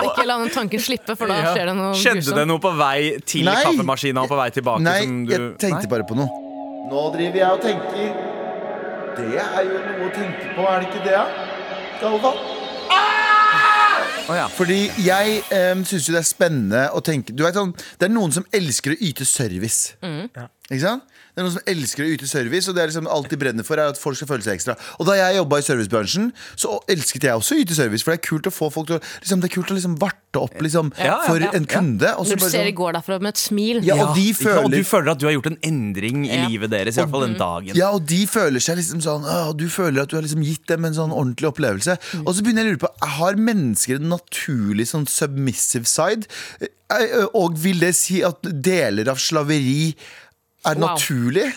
Ikke la den tanken slippe, for da skjer det noe Skjedde det noe på vei til Nei. kaffemaskina og på vei tilbake? Nei, som du... jeg tenkte bare på noe. Nå driver jeg og tenker. Det er jo noe å tenke på, er det ikke det? Galvan? Oh, ja. Fordi jeg um, syns jo det er spennende å tenke du vet, sånn, Det er noen som elsker å yte service. Ikke sant? Det er noen som elsker å yte service, og det er liksom alt de brenner for, er at folk skal føle seg ekstra. Og da jeg jobba i servicebransjen, så elsket jeg også å yte service, for det er kult å få folk til å liksom, Det er kult å liksom varte opp liksom, Ja, ja, for ja, en kunde. Og så Når du bare ser de sånn, går derfra med et smil. ja, og de føler? Og du føler at du har gjort en endring i Ja. livet deres, i hvert fall den dagen. Ja, og de føler seg liksom sånn å, Du føler at du har liksom gitt dem en sånn ordentlig opplevelse. Og så begynner jeg å lure på Har mennesker en naturlig sånn submissive side? Eh, Og vil det si at deler av slaveri er Wow. naturlig?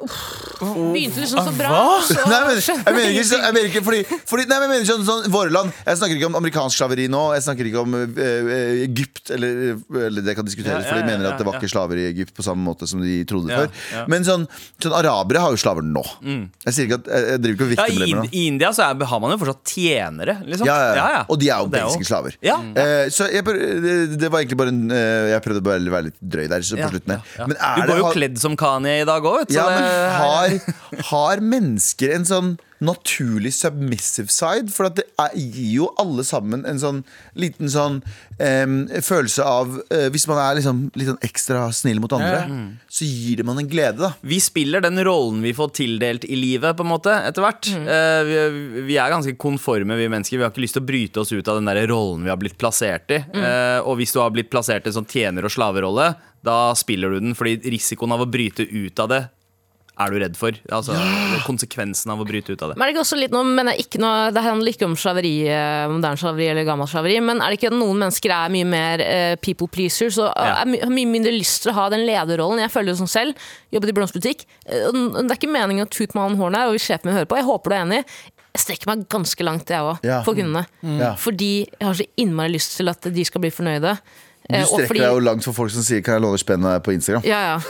Begynte liksom så bra, og så Nei, men, jeg mener ikke, så- jeg mener ikke fordi, fordi Nei, men jeg mener sånn, sånn våre land Jeg snakker ikke om amerikansk slaveri nå Jeg snakker ikke om eh, eh, Egypt eller, eller det kan diskuteres Ja, ja, For de mener ja, at det var ja. ikke slaver i Egypt På samme måte som de trodde Ja, før ja. Men sånn, sånn arabere har jo slaver nå Jeg sier ikke at Jeg, jeg driver ikke og Ja, vikter i, med det nå I India så er, har man jo fortsatt tjenere, liksom. ja, ja, ja. Og de er jo det basically slaver Ja. Eh, Så jeg, det, det var egentlig bare en eh, Jeg prøvde bare å være litt drøy der så på Ja, slutten ja, her. ja. Men er Du går det, jo har- kledd som Kanye i dag òg, vet du. Ja, men det- har, har mennesker en sånn naturlig submissive side? For at det er, gir jo alle sammen en sånn liten sånn um, følelse av uh, Hvis man er liksom litt sånn ekstra snill mot andre, så gir det man en glede, da. Vi spiller den rollen vi får tildelt i livet, på en måte, etter hvert. Eh, vi, vi er ganske konforme, vi mennesker. Vi har ikke lyst til å bryte oss ut av den der rollen vi har blitt plassert i. Eh, og hvis du har blitt plassert i en sånn tjener- og slaverolle, da spiller du den, fordi risikoen av å bryte ut av det er du redd for. Altså konsekvensen av å bryte ut av det. Men er det ikke også litt noe, mener jeg ikke noe, Det handler ikke om slaveri, eh, moderne slaveri eller gammelt slaveri, men er det ikke at noen mennesker er mye mer uh, people pleasers og Ja. er my, har mye mindre lyst til å ha den lederrollen? Jeg føler det sånn selv. Jobbet i blomsterbutikk. Eh, Det er ikke meningen å tute meg an hornet her, og hvis sjefen min hører på, jeg håper du er enig. Jeg strekker meg ganske langt, jeg òg, Ja. for kundene. Ja. Fordi jeg har så innmari lyst til at de skal bli fornøyde. Du Eh, strekker fordi- deg jo langt for folk som sier 'kan jeg låne spennet på Instagram'? Ja, ja.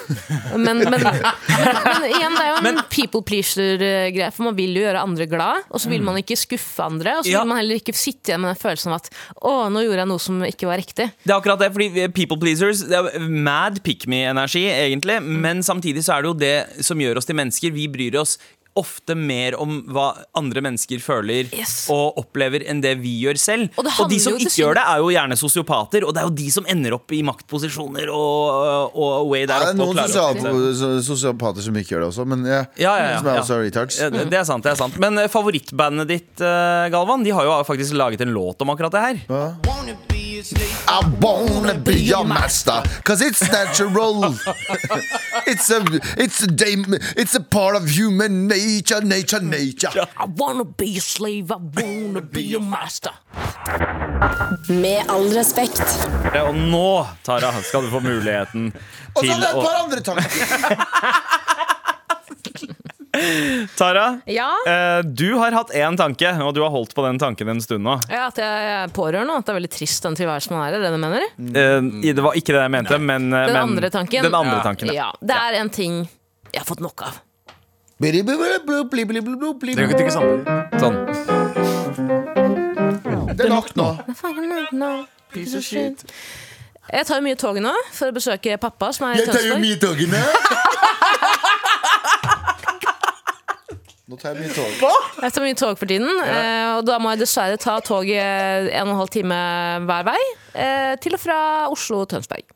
Men, men, men, men igjen, det er jo en people pleaser-greie. For man vil jo gjøre andre glad, og så vil man ikke skuffe andre. Og så Ja. vil man heller ikke sitte igjen med den følelsen av at å, nå gjorde jeg noe som ikke var riktig. Det er akkurat det, fordi people pleasers Det er mad pick me-energi, egentlig. Men samtidig så er det jo det som gjør oss til mennesker. Vi bryr oss ofte mer om hva andre mennesker føler Yes. og opplever, enn det vi gjør selv. Og Og, de som ikke gjør det, er jo gjerne sosiopater. Og det er jo de som ender opp i maktposisjoner og, og way der Ja, det er noen sosial- sosiopater som ikke gjør det også, men ja, Ja, ja, ja, som er ja. også retards. Ja, det det er sant, det er sant Men eh, favorittbandet ditt, eh, Galvan, de har jo faktisk laget en låt om akkurat det her. I wanna be your master, cause it's natural. it's a it's a dam- it's a part of human nature, nature, nature. I wanna be a slave, I wanna be your master. Med all respekt. Ja, Og nå, Tara, skal du få muligheten Og så er hadde jeg et par andre tanker. Tara, Ja, eh, du har hatt én tanke, og du har holdt på den tanken en stund nå. ja at jeg er pårørende, og at det er veldig trist den tilværelsen man er i. Det det du mener? Eh, det var ikke det jeg mente, men eh, Den men- andre tanken? Den andre tanken, ja. Ja, det er en ting jeg har fått nok av. Ikke. Sånn. Det er nok nå. Piece of shit. Jeg tar jo mye tog nå for å besøke pappa, som er i Jeg tar jo mye tog Nå tar jeg mye tog. Jeg tar mye tog for tiden, Ja. og da må jeg dessverre ta toget en og en halv time hver vei eh, til og fra Oslo og Tønsberg.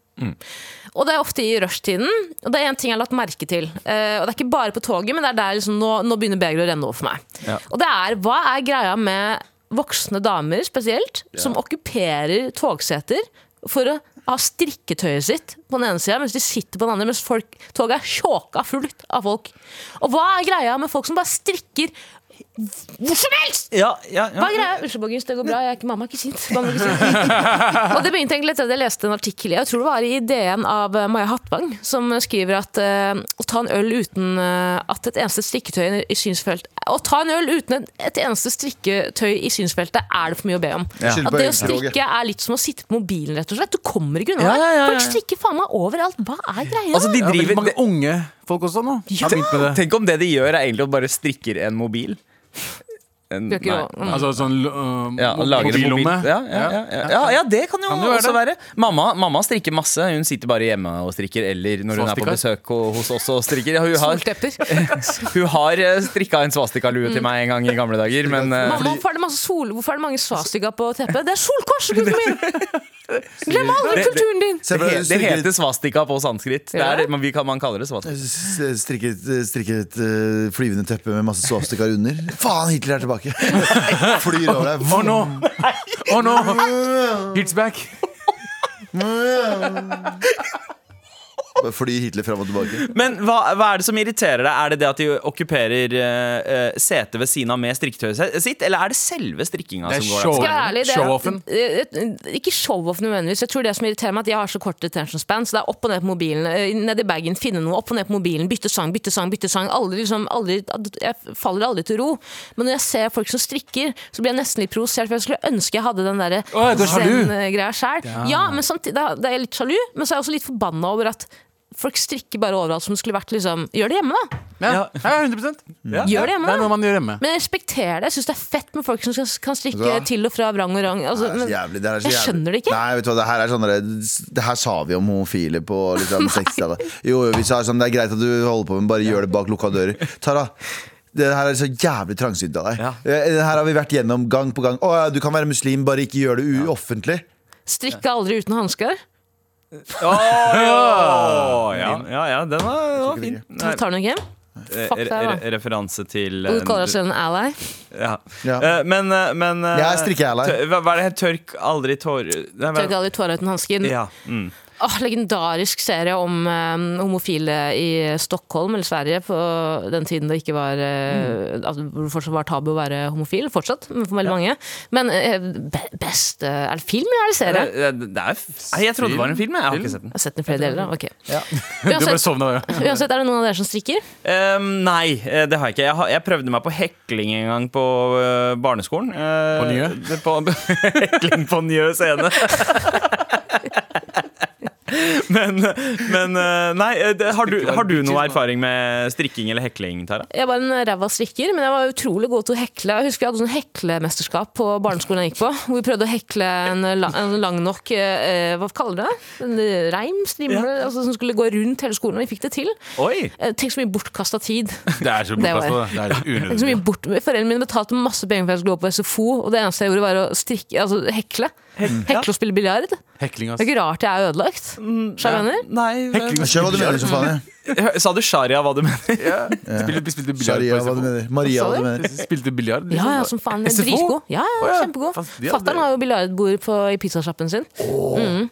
Og det er ofte i rushtiden, og det er en ting jeg har lagt merke til. Eh, og det er ikke bare på toget, men det er der liksom, nå, nå begynner begeret å renne over for meg. Ja. Og det er hva er greia med voksne damer spesielt, som okkuperer togseter for å ha strikketøyet sitt på den ene sida, mens de sitter på den andre, mens folk, toget er tjåka fullt av folk. Og hva er greia med folk som bare strikker hvor som helst! Ja, ja, Hva er greia? Unnskyld, Borgers, det går bra. Jeg er ikke, mamma er ikke sint. Mamma er ikke sint. og det begynte egentlig etter at jeg leste en artikkel jeg tror det var i DN av eh, Maja Hattvang, som skriver at uh, å ta en øl uten eh, at et eneste strikketøy i synsfelt Å ta en øl uten et, eneste strikketøy i synsfeltet er det for mye å be om. Ja. At det å strikke er litt som å sitte på mobilen, rett og slett. Du kommer ikke unna Ja, ja, ja, ja. Folk strikker faen meg overalt. Hva er greia? Altså, de Det er driver mange unge folk også nå. Ja. Tenk om det de gjør, er egentlig å bare strikker en mobil. En, nei. Mm. Altså sånn uh, Ja, mobillomme? mobil. Ja, ja, ja, ja. ja, ja, det kan jo Kan være også det. være. Mamma, mamma strikker masse. Hun sitter bare hjemme og strikker, eller når hun er på besøk og- hos oss og strikker. Ja, hun har, hun har eh, strikka en svastikalue til meg en gang i gamle dager, men uh, Mamma, hvorfor er det masse sol? Hvorfor er det mange svastika på teppet? Det er solkors! gutten min! Glem aldri kulturen din! Det, det, det heter svastika på sanskrit. Det Ja. er, men vi kan, man kaller det svastika. Strikket, strikket et, strikke et eh, flyvende teppe med masse svastikaer under. Faen, Hitler er tilbake! Flyr over deg. Å no! Å nå! Hits back. Flyr Hitler fram og tilbake. Men hva, hva er det som irriterer deg? Er det det at de okkuperer uh, setet ved siden av med strikketøyet sitt, eller er det selve strikkinga som går show. der? Showoffen? eh, Ikke show-off nødvendigvis. Jeg tror det som irriterer meg, at jeg har så kort attention span. Så det er opp og ned på mobilen, ned i bagen, finne noe, opp og ned på mobilen, bytte sang, bytte sang, bytte sang. Aldri, liksom, aldri, jeg faller aldri til ro. Men når jeg ser folk som strikker, så blir jeg nesten litt provosert. For jeg skulle ønske jeg hadde den derre er zen-greia sjæl. Ja, men samtidig da, da er jeg litt sjalu, men så er jeg også litt forbanna over at folk strikker bare overalt som det skulle vært liksom Gjør det hjemme, da! Ja, ja 100 Ja. Gjør det hjemme, Det er noe man gjør hjemme. Men jeg respekterer det. Jeg syns det er fett med folk som kan kan strikke så. til og fra vrang og rang. Altså, Det er så jævlig, det er så jeg skjønner det ikke. Nei, vet du hva, det her er sånn der- Det her sa vi om homofile på liksom, 60-tallet. Jo, jo, vi sa sånn Det er greit at du holder på, men bare gjør det bak lukka dører. Tara, det her er så jævlig trangsynt av deg. Ja. Eh, Det her har vi vært gjennom gang på gang. Å, ja, du kan være muslim, bare ikke gjør det uoffentlig. Strikke aldri uten hansker. Åh, ja, ja, ja, den var, den var fin. Nei, Tar du den ikke? eh, Fuck deg, da. re- referanse til du kaller deg selv en ally? ja. Ja. Eh, Men, eh, men eh, Jeg er strikke-ally. tør- Hva hva er det? Tørk aldri tårer Nei, hva- Tørker aldri tårer uten hansken. Ja. Mm. Åh, legendarisk serie om eh, homofile i Stockholm eller Sverige på den tiden det ikke var mm. altså, det fortsatt var tabu å være homofil. Fortsatt, men for veldig mange. Men eh, best eh, Er det film eller er det serie? Det, det, det er, Nei, jeg trodde det var en film. Jeg, har har ikke sett den. Jeg har sett den i flere deler. da. Ok. Du bare Uansett, sovna, ja. uansett, er det noen av dere som strikker? Um, nei, det har jeg ikke. Jeg, har, jeg prøvde meg på hekling en gang på barneskolen. På Njø? På, hekling på Njø scene. Men, men eh, Nei, eh, har, du, har du noe erfaring med strikking eller hekling, Tara? Jeg var en ræva strikker, men jeg var utrolig god til å hekle. Jeg husker jeg hadde sånn heklemesterskap på barneskolen jeg gikk på. Hvor vi prøvde å hekle en, la, en lang nok eh, Hva kaller du det? En reim? Strimle? Altså, som skulle gå rundt hele skolen. Og vi fikk det til. Oi! Eh, Tenk så mye bortkasta tid. Det er så bortkasta. Det er unødvendig. bort... Foreldrene mine betalte masse penger for at jeg skulle gå på SFO, og det eneste jeg gjorde, var å strikke, altså hekle. Hekle og spille biljard. Det er ikke rart jeg er ødelagt. Skjønner du Hekling. og spille biljard, så faen. jeg. Sa du sharia hva du mener? Spilte, spilte biljard Sharia, hva du mener. Maria, hva du mener. Spilte biljard? Ja, ja, som faen. Dritgod. Ja, ja, kjempegod. Fatter'n har jo biljardbord på- i pizzasjappen sin.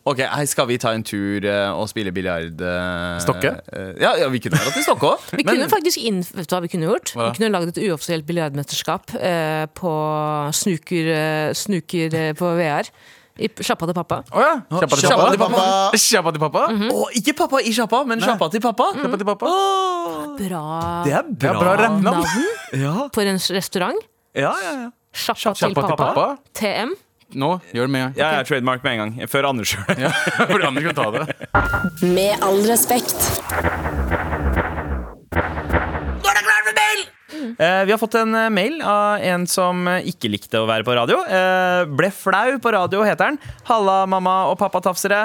Ok, hei, Skal vi ta en tur eh, og spille biljard? eh, Stokke? eh, ja, ja, vi kunne vært i Stokke òg. Vi kunne faktisk inn, vet du hva vi kunne gjort? Hva? Vi kunne lagd et uoffisielt biljardmesterskap eh, på snuker, snuker på VR. I sjappa til pappa. Å ja. Kjappa til Sjappa til pappa. pappa. Kjappa til pappa. Å, ikke pappa i sjappa, men sjappa til pappa. Kjappa til pappa. Bra Det er Det bra. er bra rappnavn. navn Ja, for en restaurant. ja, ja, ja. Sjappa til Kjappa til pappa. pappa. TM. Nå, gjør det med en gang. Ja, jeg er trademark med en gang. Før Anders gjør det. For andre kan ta det. Med all respekt. Eh, vi har fått en eh, mail av en som eh, ikke likte å være på radio. Eh, ble flau på radio, heter han. Halla, mamma og pappa tafsere.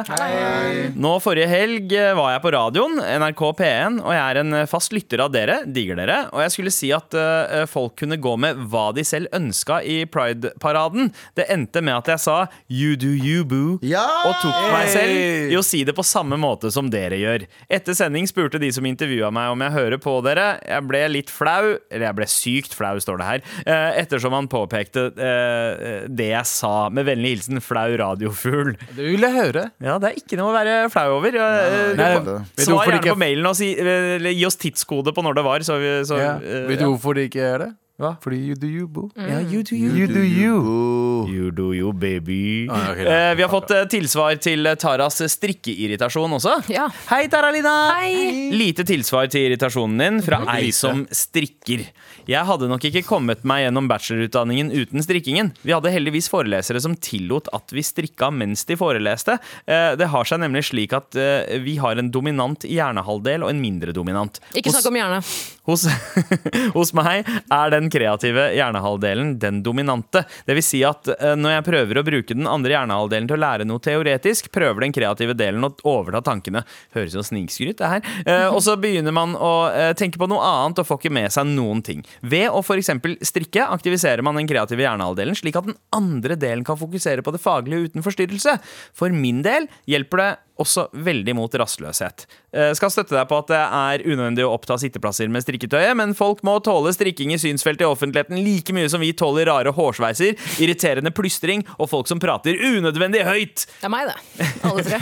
Nå forrige helg var jeg på radioen, NRK P1, og jeg er en fast lytter av dere. Digger dere. Og jeg skulle si at eh, folk kunne gå med hva de selv ønska i Pride-paraden. Det endte med at jeg sa 'you do you, boo'. Ja! Og tok meg selv i å si det på samme måte som dere gjør. Etter sending spurte de som intervjua meg om jeg hører på dere. Jeg ble litt flau, eller jeg ble sykt flau, står det her, eh, ettersom han påpekte eh, det jeg sa. Med vennlig hilsen flau radiofugl. Det vil jeg høre. Ja, det er ikke noe å være flau over. Eh, Nei, Svar gjerne på mailen og si, eller gi oss tidskode på når det var. Så vi, så, Ja. eh, Vet du hvorfor de ikke er det? Hva? Fordi you do you, boo. Ja, you do you. You do you. Boo. You do you, baby. Ah, okay, eh, vi har fått eh, tilsvar til eh, Taras strikkeirritasjon også. Ja. Hei, Taralina! Hei. Lite tilsvar til irritasjonen din fra Mhm. ei Lite. som strikker. Jeg hadde nok ikke kommet meg gjennom bachelorutdanningen uten strikkingen. Vi hadde heldigvis forelesere som tillot at vi strikka mens de foreleste. Eh, Det har seg nemlig slik at eh, vi har en dominant hjernehalvdel og en mindre dominant. Ikke snakk om hjerne. Hos, hos meg er den kreative hjernehalvdelen den dominante. Det vil si at eh, når jeg prøver å bruke den andre hjernehalvdelen til å lære noe teoretisk, prøver den kreative delen å overta tankene. Høres jo snikskryt, det her. Eh, og så begynner man å eh, tenke på noe annet og får ikke med seg noen ting. Ved å f.eks. strikke aktiviserer man den kreative hjernehalvdelen, slik at den andre delen kan fokusere på det faglige uten forstyrrelse. For min del hjelper det også veldig mot rastløshet. Eh, skal støtte deg på at det er unødvendig å oppta sitteplasser med strikketøyet, men folk må tåle strikking i synsfeltet i offentligheten like mye som vi tåler rare hårsveiser, irriterende plystring og folk som prater unødvendig høyt. Det er meg, det. Alle tre.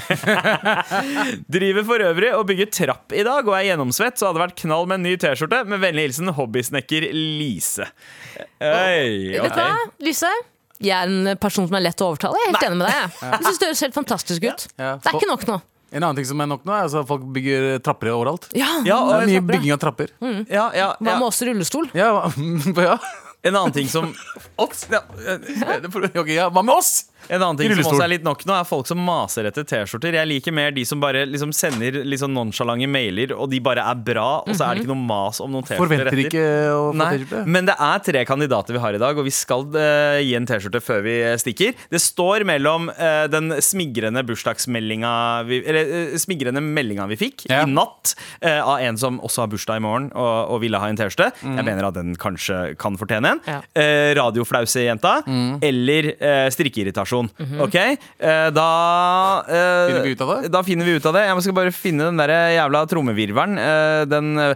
Driver for øvrig og bygger trapp i dag og er gjennomsvett, så hadde det vært knall med en ny T-skjorte. Med vennlig hilsen hobbysnekker Lise. Hey, Vet du hva, Lise? Jeg er en person som er lett å overtale. Jeg er helt enig med deg. Jeg, jeg synes Det høres helt fantastisk ut. Ja. Det er ikke nok nå. En annen ting som er nok nå, er at folk bygger trapper overalt. Ja, Ja, Det er mye trapper, bygging av trapper. ja, ja, Hva med oss i rullestol? Ja, ja. En annen ting som Oss? Ja. Okay, ja. Hva med oss? En annen ting som også er litt nok nå, er folk som maser etter T-skjorter. Jeg liker mer de som bare liksom sender litt sånn nonsjalante mailer, og de bare er bra, og så er det ikke noe mas om noen T-skjorter Forventer ikke å få T-skjorte. men det er tre kandidater vi har i dag, og vi skal uh, gi en T-skjorte før vi stikker. Det står mellom uh, den smigrende bursdagsmeldinga vi, Eller uh, smigrende meldinga vi fikk Ja. i natt eh, av en som også har bursdag i morgen og, og ville ha en T-skjorte. Mm. Jeg mener at den kanskje kan fortjene en. Ja. Eh, Radioflausejenta Mm. eller eh, -hmm. Ok? Eh, da eh, Finner vi ut av det? Da finner vi ut av det. Jeg skal bare finne den der jævla trommevirvelen. Eh, den eh,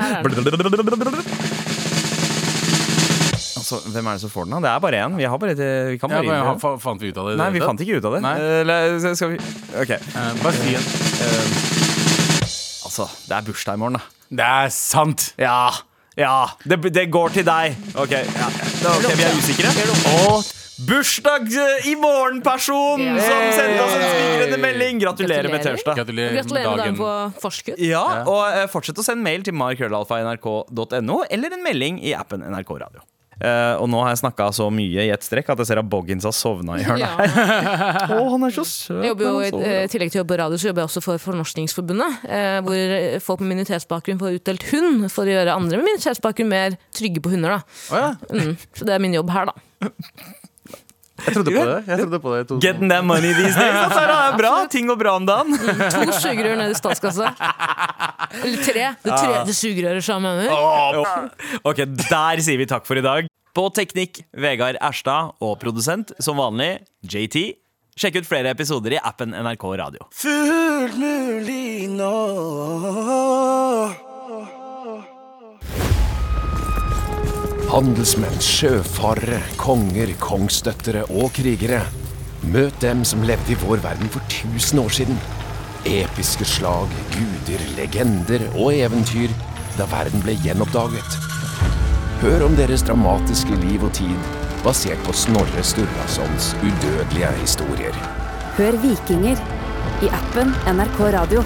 Altså, hvem er det som får den? da? Det er bare én. Vi, har bare, vi kan Ja, bare men, ha- fa- fant vi ut av det? Nei, vi fant ikke ut av det. Nei. Eh, Eller, skal vi Ok. Uh, Bare si en. Altså, det er bursdag i morgen, da. Det er sant! Ja. Ja. Det, det går til deg. Ok, ja. okay Vi er usikre. Og bursdag eh, i morgen-person yeah. som sendte oss en smigrende melding! Gratulerer med Gratulerer. tirsdag. Gratulerer, Gratulerer med dagen dagen. på forskudd. Ja, og eh, fortsett å sende mail til markrøllalfa.nrk.no eller en melding i appen NRK Radio. Uh, og nå har jeg snakka så mye i ett strekk at jeg ser at Boggins har sovna i hjørnet. Ja. oh, han er så søt. Jeg jobber jo, i tillegg til å jobbe på radio, så jobber jeg også for Fornorskningsforbundet. Uh, hvor folk med minoritetsbakgrunn får utdelt hund for å gjøre andre med minoritetsbakgrunn mer trygge på hunder. Da. Oh, ja. Mm. Så det er min jobb her, da. Jeg trodde på det. Jeg trodde på det. Getting that money these days. Det er bra. Ting går bra om dagen. To sugerør ned i statskassa. Eller tre. Det tredje sugerøret, som jeg mener. Ok, der sier vi takk for i dag. På teknikk Vegard Erstad og produsent som vanlig JT. Sjekk ut flere episoder i appen NRK Radio. Fullt mulig nå. Handelsmenn, sjøfarere, konger, kongsdøttere og krigere. Møt dem som levde i vår verden for 1000 år siden. Episke slag, guder, legender og eventyr da verden ble gjenoppdaget. Hør om deres dramatiske liv og tid, basert på Snorre Sturlasons udødelige historier. Hør Vikinger i appen NRK Radio.